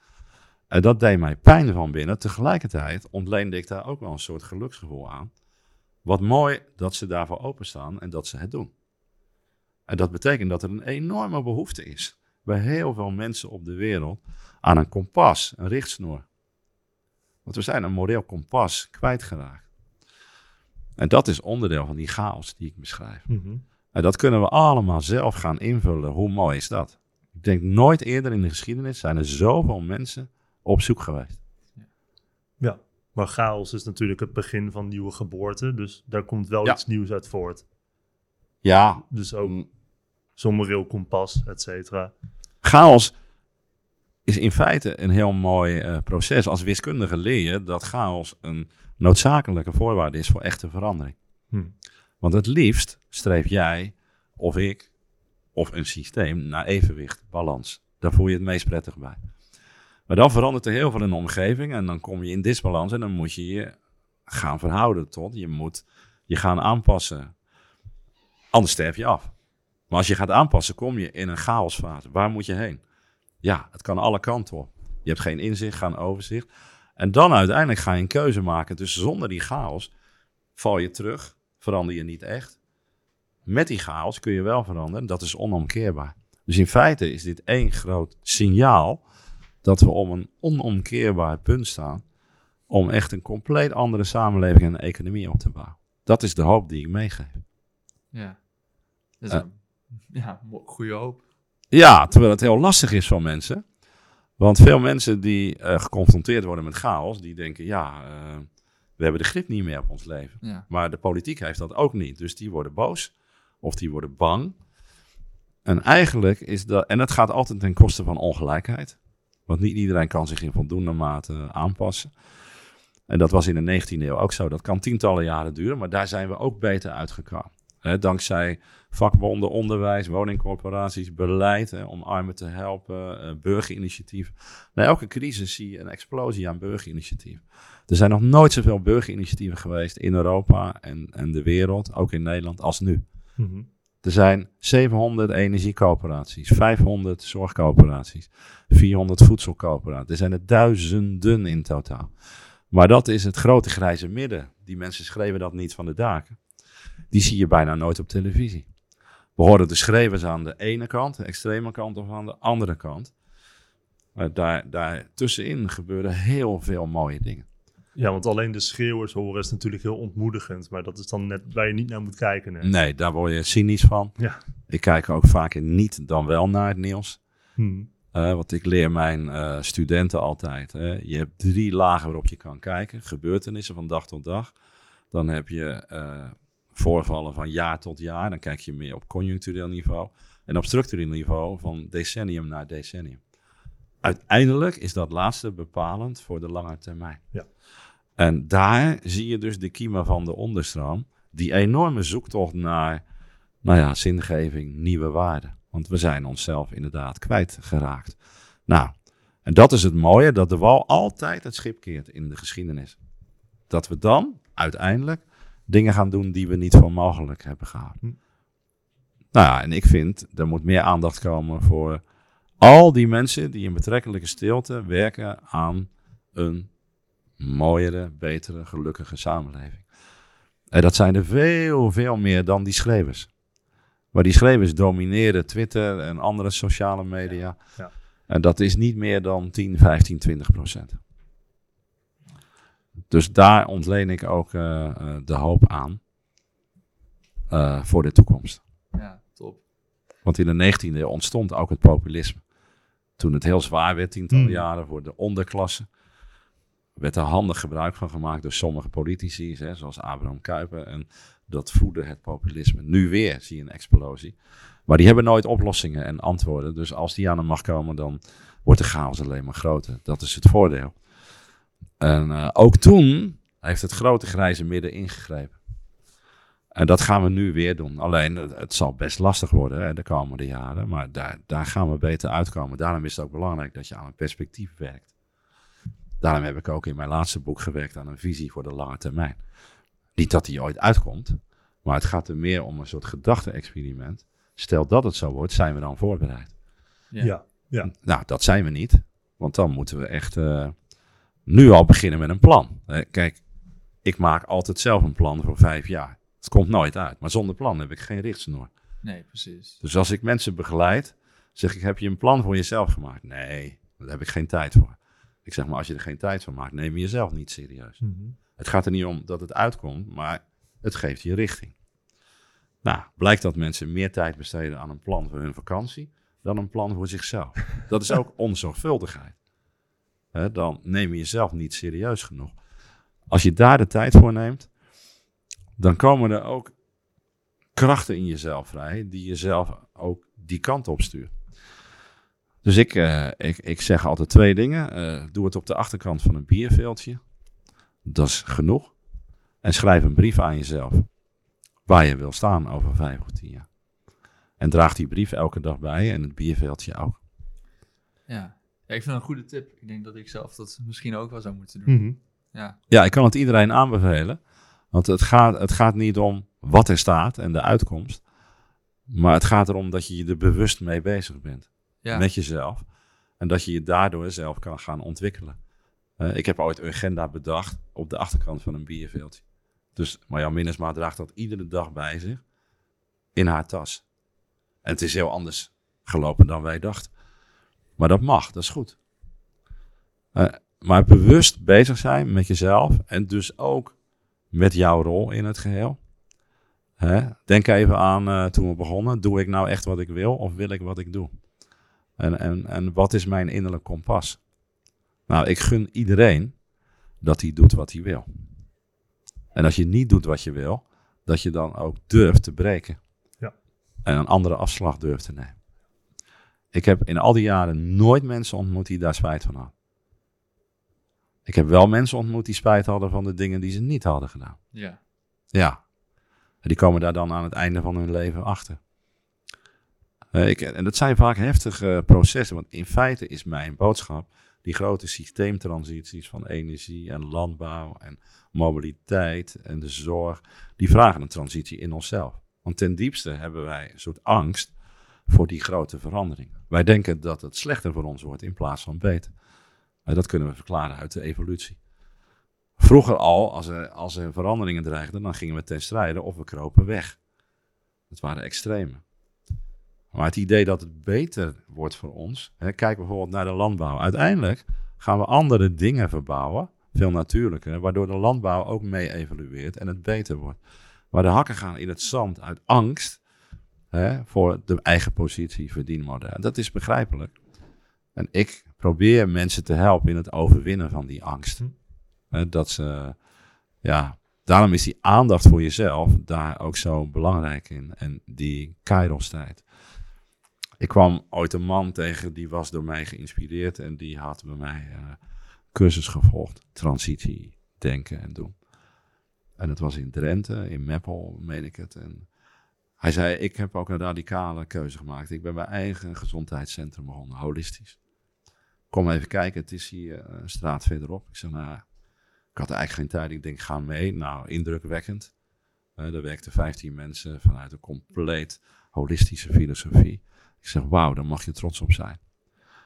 En dat deed mij pijn van binnen. Tegelijkertijd ontleende ik daar ook wel een soort geluksgevoel aan. Wat mooi dat ze daarvoor openstaan en dat ze het doen. En dat betekent dat er een enorme behoefte is bij heel veel mensen op de wereld aan een kompas, een richtsnoer. Want we zijn een moreel kompas kwijtgeraakt. En dat is onderdeel van die chaos die ik beschrijf. Mhm. En dat kunnen we allemaal zelf gaan invullen. Hoe mooi is dat? Ik denk nooit eerder in de geschiedenis zijn er zoveel mensen op zoek geweest. Ja, maar chaos is natuurlijk het begin van nieuwe geboorte. Dus daar komt wel Ja. iets nieuws uit voort. Ja, Dus ook mm, zo'n moreel kompas, et cetera. Chaos is in feite een heel mooi eh, proces. Als wiskundige leer je dat chaos een noodzakelijke voorwaarde is voor echte verandering. Hm. Want het liefst streef jij of ik of een systeem naar evenwicht, balans. Daar voel je het meest prettig bij. Maar dan verandert er heel veel in de omgeving en dan kom je in disbalans en dan moet je je gaan verhouden tot. Je moet je gaan aanpassen. Anders sterf je af. Maar als je gaat aanpassen, kom je in een chaosfase. Waar moet je heen? Ja, het kan alle kanten op. Je hebt geen inzicht, geen overzicht. En dan uiteindelijk ga je een keuze maken. Dus zonder die chaos val je terug, verander je niet echt. Met die chaos kun je wel veranderen. Dat is onomkeerbaar. Dus in feite is dit één groot signaal dat we om een onomkeerbaar punt staan om echt een compleet andere samenleving en economie op te bouwen. Dat is de hoop die ik meegeef. Ja. Dat is Eh. ja, goede hoop. Ja, terwijl het heel lastig is voor mensen. Want veel mensen die eh, geconfronteerd worden met chaos, die denken, ja, eh, we hebben de grip niet meer op ons leven. Ja. Maar de politiek heeft dat ook niet. Dus die worden boos of die worden bang. En eigenlijk is dat, en dat gaat altijd ten koste van ongelijkheid. Want niet iedereen kan zich in voldoende mate aanpassen. En dat was in de 19e eeuw ook zo. Dat kan tientallen jaren duren, maar daar zijn we ook beter uitgekomen. Hè, dankzij vakbonden, onderwijs, woningcorporaties, beleid hè, om armen te helpen, eh, burgerinitiatieven. Na elke crisis zie je een explosie aan burgerinitiatieven. Er zijn nog nooit zoveel burgerinitiatieven geweest in Europa en, en de wereld, ook in Nederland, als nu. Mhm. Er zijn 700 energiecoöperaties, 500 zorgcoöperaties, 400 voedselcoöperaties. Er zijn er duizenden in totaal. Maar dat is het grote grijze midden. Die mensen schreven dat niet van de daken. Die zie je bijna nooit op televisie. We horen de schreeuwers aan de ene kant, de extreme kant, of aan de andere kant. Maar daar, daar tussenin gebeuren heel veel mooie dingen. Ja, want alleen de schreeuwers horen is natuurlijk heel ontmoedigend. Maar dat is dan net waar je niet naar moet kijken. hè? Nee, daar word je cynisch van. Ja. Ik kijk ook vaker niet dan wel naar het nieuws. Hm. Eh, want ik leer mijn eh, studenten altijd. Hè. Je hebt drie lagen waarop je kan kijken. Gebeurtenissen van dag tot dag. Dan heb je eh, voorvallen van jaar tot jaar. Dan kijk je meer op conjunctureel niveau. En op structureel niveau van decennium naar decennium. Uiteindelijk is dat laatste bepalend voor de lange termijn. Ja. En daar zie je dus de kiemen van de onderstroom. Die enorme zoektocht naar nou ja, zingeving, nieuwe waarden. Want we zijn onszelf inderdaad kwijtgeraakt. Nou, en dat is het mooie, dat de wal altijd het schip keert in de geschiedenis. Dat we dan uiteindelijk dingen gaan doen die we niet voor mogelijk hebben gehouden. Hm. Nou ja, en ik vind, er moet meer aandacht komen voor al die mensen die in betrekkelijke stilte werken aan een mooiere, betere, gelukkige samenleving. En dat zijn er veel, veel meer dan die schrijvers. Maar die schrijvers domineren Twitter en andere sociale media. ja. En dat is niet meer dan 10, 15, 20 procent. Dus daar ontleen ik ook eh, eh, de hoop aan eh, voor de toekomst. Ja, top. Want in de 19e eeuw ontstond ook het populisme. Toen het heel zwaar werd, tientallen Mm. jaren, voor de onderklasse. werd er handig gebruik van gemaakt door sommige politici, hè, zoals Abraham Kuyper. En dat voedde het populisme. Nu weer zie je een explosie. Maar die hebben nooit oplossingen en antwoorden. Dus als die aan de macht komen, dan wordt de chaos alleen maar groter. Dat is het voordeel. En eh, ook toen heeft het grote grijze midden ingegrepen. En dat gaan we nu weer doen. Alleen, het, het zal best lastig worden hè, de komende jaren. Maar daar, daar gaan we beter uitkomen. Daarom is het ook belangrijk dat je aan een perspectief werkt. Daarom heb ik ook in mijn laatste boek gewerkt aan een visie voor de lange termijn. Niet dat die ooit uitkomt, maar het gaat er meer om een soort gedachte-experiment. Stel dat het zo wordt, zijn we dan voorbereid? Ja. Ja. ja. Nou, dat zijn we niet. Want dan moeten we echt eh, nu al beginnen met een plan. Eh, kijk, ik maak altijd zelf een plan voor vijf jaar. Het komt nooit uit. Maar zonder plan heb ik geen richtsnoer. Nee, precies. Dus als ik mensen begeleid, zeg ik, heb je een plan voor jezelf gemaakt? Nee, daar heb ik geen tijd voor. Ik zeg maar, als je er geen tijd voor maakt, neem je jezelf niet serieus. Mhm. Het gaat er niet om dat het uitkomt, maar het geeft je richting. Nou, blijkt dat mensen meer tijd besteden aan een plan voor hun vakantie dan een plan voor zichzelf. Dat is ook onzorgvuldigheid. Hè, dan neem je jezelf niet serieus genoeg. Als je daar de tijd voor neemt, dan komen er ook krachten in jezelf vrij die jezelf ook die kant op stuurt. Dus ik, eh, ik, ik zeg altijd twee dingen. Eh, doe het op de achterkant van een bierveeltje. Dat is genoeg. En schrijf een brief aan jezelf. Waar je wil staan over vijf of tien jaar. En draag die brief elke dag bij en het bierveeltje ook. Ja. Ja, ik vind een goede tip. Ik denk dat ik zelf dat misschien ook wel zou moeten doen. Mhm. Ja, Ja, ik kan het iedereen aanbevelen. Want het gaat, het gaat niet om wat er staat en de uitkomst. Maar het gaat erom dat je je er bewust mee bezig bent. ja. Met jezelf. En dat je je daardoor zelf kan gaan ontwikkelen. Eh, ik heb ooit een agenda bedacht op de achterkant van een bierveeltje. Dus Marjan Minnesma draagt dat iedere dag bij zich in haar tas. En het is heel anders gelopen dan wij dachten. Maar dat mag, dat is goed. Eh, maar bewust bezig zijn met jezelf en dus ook met jouw rol in het geheel. Hè? Denk even aan eh, toen we begonnen. Doe ik nou echt wat ik wil of wil ik wat ik doe? En, en, en wat is mijn innerlijk kompas? Nou, ik gun iedereen dat hij doet wat hij wil. En als je niet doet wat je wil, dat je dan ook durft te breken. Ja. En een andere afslag durft te nemen. Ik heb in al die jaren nooit mensen ontmoet die daar spijt van hadden. Ik heb wel mensen ontmoet die spijt hadden van de dingen die ze niet hadden gedaan. ja. Ja. En die komen daar dan aan het einde van hun leven achter. Eh, ik, en dat zijn vaak heftige processen, want in feite is mijn boodschap die grote systeemtransities van energie en landbouw en mobiliteit en de zorg, die vragen een transitie in onszelf. Want ten diepste hebben wij een soort angst voor die grote verandering. Wij denken dat het slechter voor ons wordt in plaats van beter. Dat kunnen we verklaren uit de evolutie. Vroeger al, als er, als er veranderingen dreigden, dan gingen we ten strijde of we kropen weg. Dat waren extremen. Maar het idee dat het beter wordt voor ons, hè, kijk bijvoorbeeld naar de landbouw. Uiteindelijk gaan we andere dingen verbouwen, veel natuurlijker, waardoor de landbouw ook mee evolueert en het beter wordt. Waar de hakken gaan in het zand uit angst hè, voor de eigen positie, verdienmodel. En dat is begrijpelijk. En ik probeer mensen te helpen in het overwinnen van die angst. Hè, dat ze, ja, daarom is die aandacht voor jezelf daar ook zo belangrijk in. En die Kairos-tijd. Ik kwam ooit een man tegen, die was door mij geïnspireerd en die had bij mij eh cursus gevolgd. Transitie, denken en doen. En het was in Drenthe, in Meppel, meen ik het. En hij zei, ik heb ook een radicale keuze gemaakt. Ik ben mijn eigen gezondheidscentrum begonnen, holistisch. Kom even kijken, het is hier eh, een straat verderop. Ik zei, nou, ik had eigenlijk geen tijd. Ik denk, ga mee. Nou, indrukwekkend. Eh er werkten 15 mensen vanuit een compleet holistische filosofie. Ik zeg, wauw, daar mag je trots op zijn.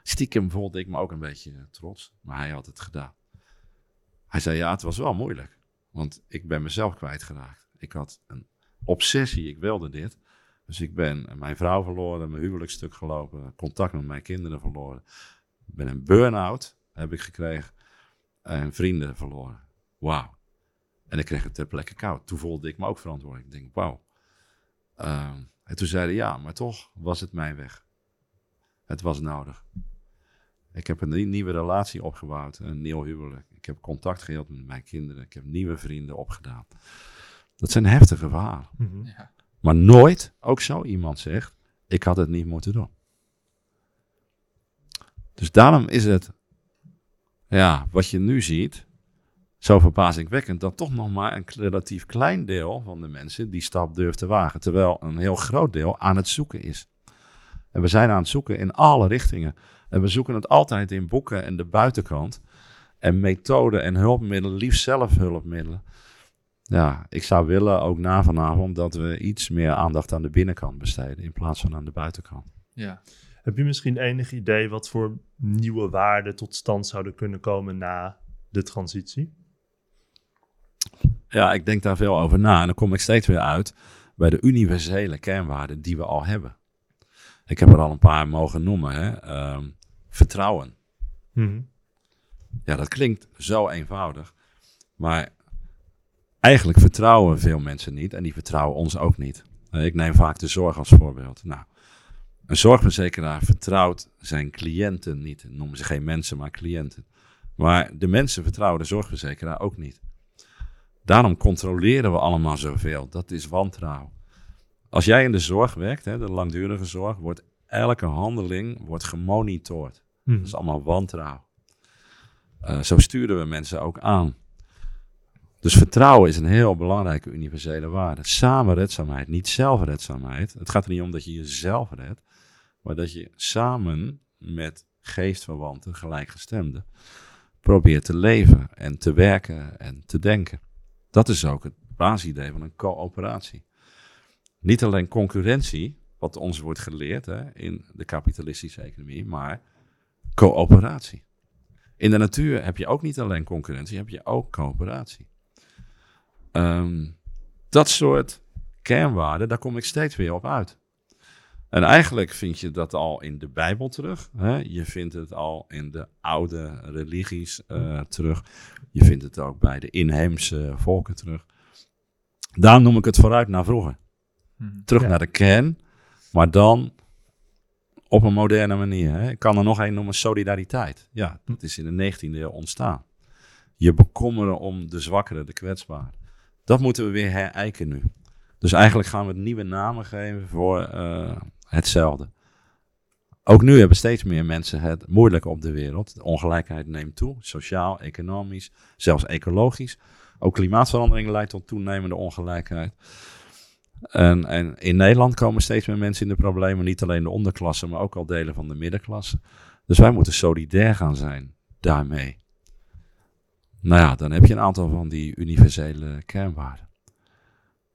Stiekem voelde ik me ook een beetje eh, trots, maar hij had het gedaan. Hij zei, ja, het was wel moeilijk, want ik ben mezelf kwijtgeraakt. Ik had een obsessie, ik wilde dit. Dus ik ben mijn vrouw verloren, mijn huwelijksstuk gelopen, contact met mijn kinderen verloren. Ik ben een burn-out, heb ik gekregen, en vrienden verloren. wauw. En ik kreeg het ter plekke koud. Toen voelde ik me ook verantwoordelijk. Ik denk, wauw. Ehm, en toen zeiden ja, maar toch was het mijn weg. Het was nodig. Ik heb een nie- nieuwe relatie opgebouwd, een nieuw huwelijk. Ik heb contact gehad met mijn kinderen. Ik heb nieuwe vrienden opgedaan. Dat zijn heftige verhalen. Mhm. Ja. Maar nooit, ook zo iemand zegt, ik had het niet moeten doen. Dus daarom is het, ja, wat je nu ziet, zo verbazingwekkend dat toch nog maar een relatief klein deel van de mensen die stap durft te wagen. Terwijl een heel groot deel aan het zoeken is. En we zijn aan het zoeken in alle richtingen. En we zoeken het altijd in boeken en de buitenkant. En methoden en hulpmiddelen, liefst zelfhulpmiddelen. Ja, ik zou willen, ook na vanavond, dat we iets meer aandacht aan de binnenkant besteden in plaats van aan de buitenkant. Ja. Heb je misschien enig idee wat voor nieuwe waarden tot stand zouden kunnen komen na de transitie? Ja, ik denk daar veel over na. En dan kom ik steeds weer uit bij de universele kernwaarden die we al hebben. Ik heb er al een paar mogen noemen. Hè? Ehm, vertrouwen. Mhm. Ja, dat klinkt zo eenvoudig. Maar eigenlijk vertrouwen veel mensen niet. En die vertrouwen ons ook niet. Eh, Ik neem vaak de zorg als voorbeeld. Nou, een zorgverzekeraar vertrouwt zijn cliënten niet. Noemen ze geen mensen, maar cliënten. Maar de mensen vertrouwen de zorgverzekeraar ook niet. Daarom controleren we allemaal zoveel. Dat is wantrouwen. Als jij in de zorg werkt, hè, de langdurige zorg, wordt elke handeling wordt gemonitord. Mhm. Dat is allemaal wantrouwen. Eh, zo sturen we mensen ook aan. Dus vertrouwen is een heel belangrijke universele waarde. Samenredzaamheid, niet zelfredzaamheid. Het gaat er niet om dat je jezelf redt, maar dat je samen met geestverwanten, gelijkgestemden, probeert te leven en te werken en te denken. Dat is ook het basisidee van een coöperatie. Niet alleen concurrentie, wat ons wordt geleerd hè, in de kapitalistische economie, maar coöperatie. In de natuur heb je ook niet alleen concurrentie, heb je ook coöperatie. Ehm, dat soort kernwaarden, daar kom ik steeds weer op uit. En eigenlijk vind je dat al in de Bijbel terug. Hè? Je vindt het al in de oude religies eh, terug. Je vindt het ook bij de inheemse volken terug. Daarom noem ik het vooruit naar vroeger. Mhm. Terug Ja. naar de kern, maar dan op een moderne manier. Hè? Ik kan er nog één noemen, solidariteit. Ja, dat is in de 19e eeuw ontstaan. Je bekommeren om de zwakkeren, de kwetsbaren. Dat moeten we weer herijken nu. Dus eigenlijk gaan we nieuwe namen geven voor eh, hetzelfde. Ook nu hebben steeds meer mensen het moeilijk op de wereld. De ongelijkheid neemt toe, sociaal, economisch, zelfs ecologisch. Ook klimaatverandering leidt tot toenemende ongelijkheid. En, en in Nederland komen steeds meer mensen in de problemen. Niet alleen de onderklasse, maar ook al delen van de middenklasse. Dus wij moeten solidair gaan zijn daarmee. Nou ja, dan heb je een aantal van die universele kernwaarden.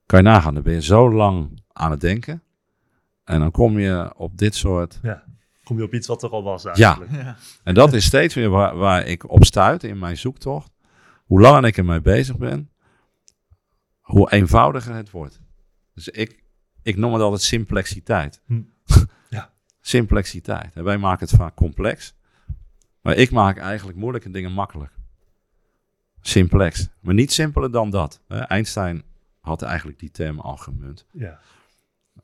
Kan je nagaan, dan ben je zo lang aan het denken. En dan kom je op dit soort. Kom je op iets wat er al was Ja. eigenlijk? Ja. En dat is steeds weer waar, waar ik op stuit in mijn zoektocht. Hoe langer ik ermee bezig ben, hoe eenvoudiger het wordt. Dus ik, ik noem het altijd simplexiteit. Hm. Ja. Simplexiteit. En wij maken het vaak complex. Maar ik maak eigenlijk moeilijke dingen makkelijk. Simplex. Maar niet simpeler dan dat. hè. Einstein had eigenlijk die term al gemunt. Ja.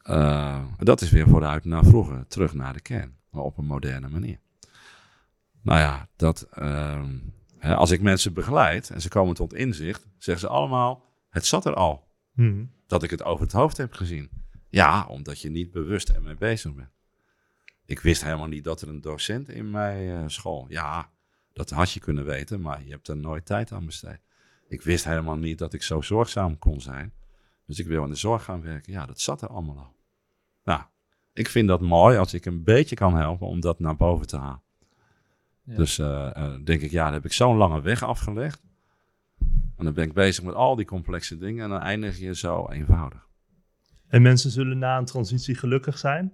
Uh, dat is weer vooruit naar vroeger, terug naar de kern, maar op een moderne manier. Nou ja, dat, ehm, hè, als ik mensen begeleid en ze komen tot inzicht, zeggen ze allemaal: het zat er al Mhm. dat ik het over het hoofd heb gezien. Ja, omdat je niet bewust ermee bezig bent. Ik wist helemaal niet dat er een docent in mijn eh, school. Ja, dat had je kunnen weten, maar je hebt er nooit tijd aan besteed. Ik wist helemaal niet dat ik zo zorgzaam kon zijn. Dus ik wil in de zorg gaan werken. Ja, dat zat er allemaal al. Nou, ik vind dat mooi als ik een beetje kan helpen om dat naar boven te halen. Ja. Dus eh, eh, denk ik, ja, dan heb ik zo'n lange weg afgelegd. En dan ben ik bezig met al die complexe dingen en dan eindig je zo eenvoudig. En mensen zullen na een transitie gelukkig zijn?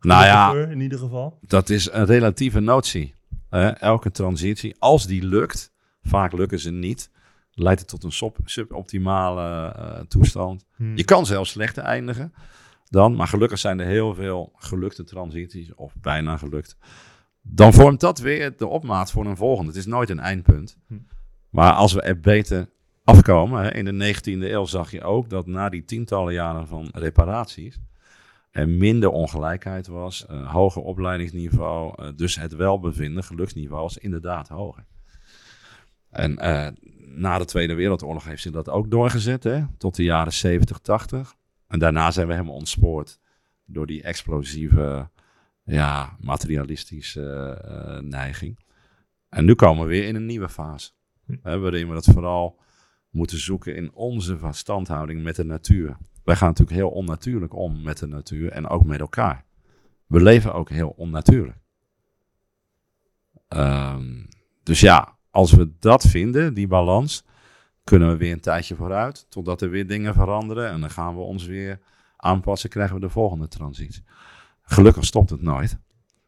Nou ja, in ieder geval. dat is een relatieve notie. Hè. elke transitie, als die lukt, vaak lukken ze niet, leidt het tot een sub- suboptimale eh, toestand. Mhm. Je kan zelfs slechter eindigen dan, maar gelukkig zijn er heel veel gelukte transities, of bijna gelukt. Dan vormt dat weer de opmaat voor een volgende. Het is nooit een eindpunt. Hm. Maar als we er beter afkomen, hè, in de 19e eeuw zag je ook dat na die tientallen jaren van reparaties er minder ongelijkheid was, uh, hoger opleidingsniveau, uh, dus het welbevinden, geluksniveau was inderdaad hoger. En uh, na de Tweede Wereldoorlog heeft zich dat ook doorgezet, hè, tot de jaren 70, 80. En daarna zijn we helemaal ontspoord door die explosieve, ja, materialistische neiging. En nu komen we weer in een nieuwe fase, hè, waarin we dat vooral moeten zoeken in onze verstandhouding met de natuur. Wij gaan natuurlijk heel onnatuurlijk om met de natuur en ook met elkaar. We leven ook heel onnatuurlijk. Um, dus ja, als we dat vinden, die balans, kunnen we weer een tijdje vooruit, totdat er weer dingen veranderen en dan gaan we ons weer aanpassen, krijgen we de volgende transitie. Gelukkig stopt het nooit.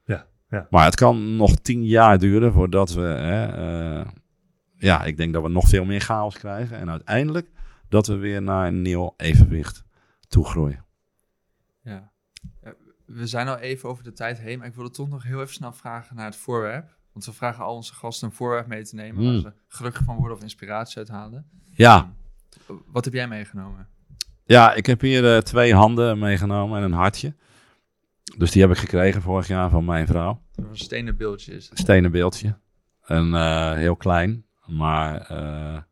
Ja, ja. Maar het kan nog tien jaar duren voordat we, hè, uh, ja, ik denk dat we nog veel meer chaos krijgen en uiteindelijk dat we weer naar een nieuw evenwicht toe groeien. Ja. We zijn al even over de tijd heen, maar ik wilde toch nog heel even snel vragen naar het voorwerp. Want we vragen al onze gasten een voorwerp mee te nemen Hmm. waar ze gelukkig van worden of inspiratie uithalen. Ja, Wat heb jij meegenomen? ja ik heb hier eh, twee handen meegenomen en een hartje. Dus die heb ik gekregen vorig jaar van mijn vrouw. Een stenen beeldje is stenen beeldje. En eh, heel klein, maar eh,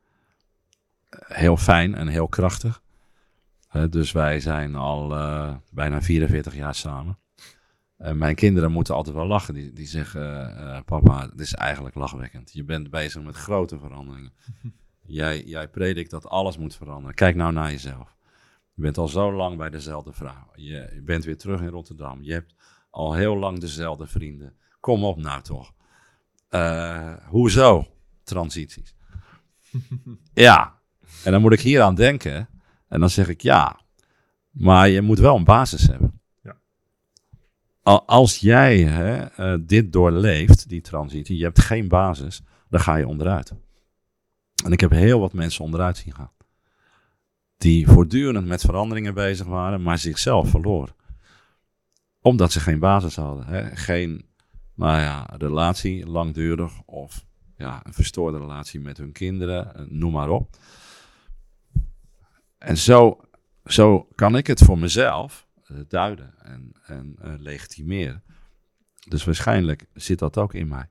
heel fijn en heel krachtig. Eh, dus wij zijn al eh, bijna 44 jaar samen. En mijn kinderen moeten altijd wel lachen. Die, die zeggen, eh, papa, het is eigenlijk lachwekkend. Je bent bezig met grote veranderingen. jij, jij predikt dat alles moet veranderen. Kijk nou naar jezelf. Je bent al zo lang bij dezelfde vrouw. Je, je bent weer terug in Rotterdam. Je hebt al heel lang dezelfde vrienden. Kom op nou toch. Eh, hoezo transities? ja, en dan moet ik hier aan denken. En dan zeg ik ja, maar je moet wel een basis hebben. Ja. Al- Als jij hè, eh, dit doorleeft, die transitie, je hebt geen basis, dan ga je onderuit. En ik heb heel wat mensen onderuit zien gaan. Die voortdurend met veranderingen bezig waren, maar zichzelf verloren. Omdat ze geen basis hadden. Hè? Geen nou ja, relatie, langdurig of ja, een verstoorde relatie met hun kinderen, eh, noem maar op. En zo, zo kan ik het voor mezelf eh, duiden en, en eh, legitimeren. Dus waarschijnlijk zit dat ook in mij.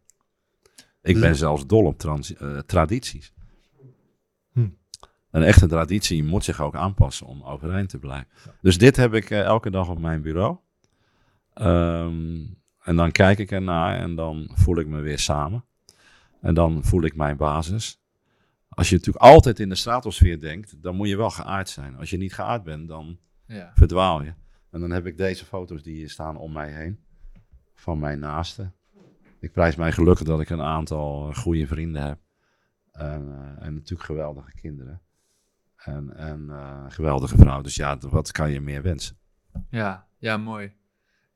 Ik ben Dus- zelfs dol op transi- eh, tradities. Hm. Een echte traditie moet zich ook aanpassen om overeind te blijven. Dus dit heb ik elke dag op mijn bureau. Ehm, en dan kijk ik ernaar en dan voel ik me weer samen. En dan voel ik mijn basis. Als je natuurlijk altijd in de stratosfeer denkt, dan moet je wel geaard zijn. Als je niet geaard bent, dan Ja. verdwaal je. En dan heb ik deze foto's die hier staan om mij heen. Van mijn naasten. Ik prijs mij gelukkig dat ik een aantal eh, goede vrienden heb. En, eh, en natuurlijk geweldige kinderen. En, en eh, geweldige vrouw. Dus ja, wat kan je meer wensen? Ja, ja, mooi.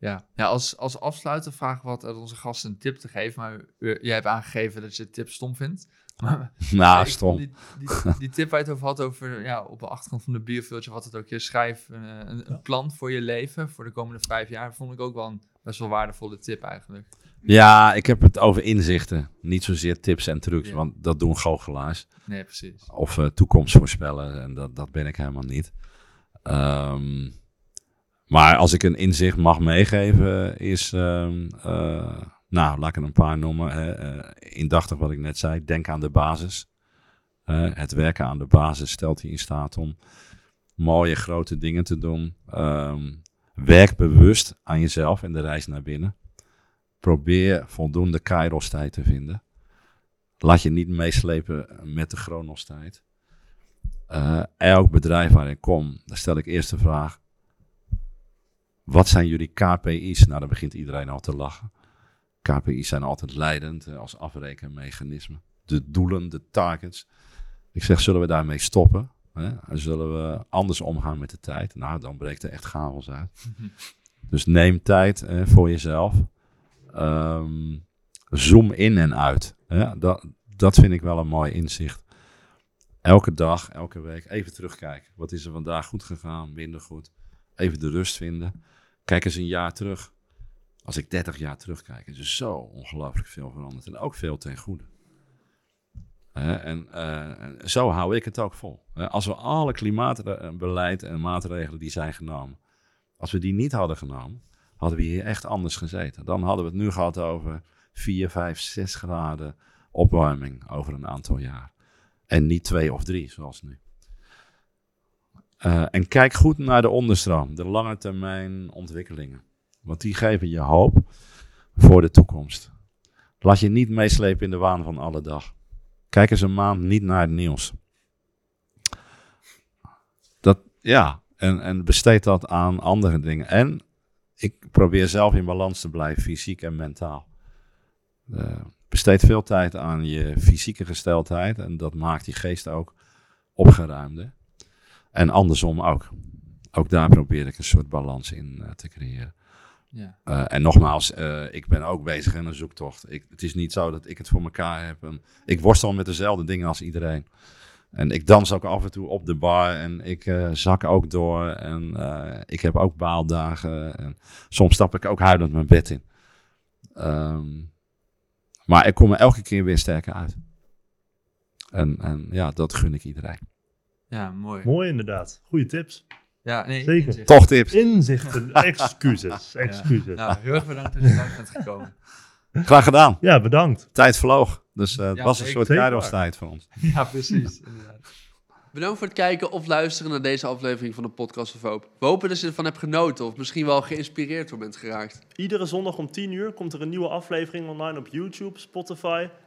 Ja, ja als, als afsluiter vragen we wat uit onze gasten een tip te geven. Maar u- jij hebt aangegeven dat je de tip stom vindt. Maar Nou, stom. Die, die, die tip waar je het over had, over ja, op de achtergrond van de bierveeltje, wat het ook je schrijf, een, een plan voor je leven voor de komende vijf jaar, vond ik ook wel een best wel waardevolle tip eigenlijk. Ja, ik heb het over inzichten. Niet zozeer tips en trucs, Ja. want dat doen goochelaars. Nee, precies. Of eh, toekomst voorspellen. En dat, dat ben ik helemaal niet. Ehm, maar als ik een inzicht mag meegeven, is. ehm, eh, nou, laat ik een paar noemen. Hè. Eh, indachtig wat ik net zei. Denk aan de basis. Het werken aan de basis stelt je in staat om mooie grote dingen te doen. Ehm, werk bewust aan jezelf en de reis naar binnen. Probeer voldoende kairos-tijd te vinden. Laat je niet meeslepen met de chronos-tijd. Eh, elk bedrijf waar ik kom, daar stel ik eerst de vraag: wat zijn jullie KPI's? Nou, dan begint iedereen al te lachen. KPI's zijn altijd leidend eh, als afrekenmechanisme. De doelen, de targets. Ik zeg, zullen we daarmee stoppen? Hè? En zullen we anders omgaan met de tijd? Nou, dan breekt er echt chaos uit. Dus neem tijd eh, voor jezelf. Ehm, zoom in en uit. Hè? Dat, dat vind ik wel een mooi inzicht. Elke dag, elke week even terugkijken. Wat is er vandaag goed gegaan, minder goed? Even de rust vinden. Kijk eens een jaar terug. Als ik 30 jaar terugkijk, is er zo ongelooflijk veel veranderd. En ook veel ten goede. Eh, en zo hou ik het ook vol. Als we alle klimaatbeleid en maatregelen die zijn genomen, als we die niet hadden genomen, hadden we hier echt anders gezeten. Dan hadden we het nu gehad over 4, 5, 6 graden opwarming over een aantal jaar. En niet twee of drie, zoals nu. Eh, en kijk goed naar de onderstroom, de lange termijn ontwikkelingen. Want die geven je hoop voor de toekomst. Laat je niet meeslepen in de waan van alle dag. Kijk eens een maand niet naar het nieuws. Dat, ja, en, en besteed dat aan andere dingen. En ik probeer zelf in balans te blijven, fysiek en mentaal. Eh, besteed veel tijd aan je fysieke gesteldheid en dat maakt je geest ook opgeruimder. En andersom ook. Ook daar probeer ik een soort balans in eh, te creëren. Ja. Eh, en nogmaals, eh, ik ben ook bezig in een zoektocht. Ik, het is niet zo dat ik het voor elkaar heb. En ik worstel met dezelfde dingen als iedereen. En ik dans ook af en toe op de bar en ik eh, zak ook door. En ik heb ook baaldagen. En soms stap ik ook huilend mijn bed in. Ehm, maar ik kom er elke keer weer sterker uit. En, en ja, dat gun ik iedereen. Ja, mooi. Mooi inderdaad. Goede tips. Ja, nee, Zeker. Toch tips. Inzichten. Excuses. Excuses. Nou, heel erg bedankt dat je langs bent gekomen. Graag gedaan. Ja, bedankt. Tijd vloog. Dus eh, het Ja, was een soort kairos-tijd voor ons. Ja, precies. inderdaad. Bedankt voor het kijken of luisteren naar deze aflevering van de Podcast of Hoop. We hopen dat je ervan hebt genoten of misschien wel geïnspireerd door bent geraakt. Iedere zondag om 10 uur komt er een nieuwe aflevering online op YouTube, Spotify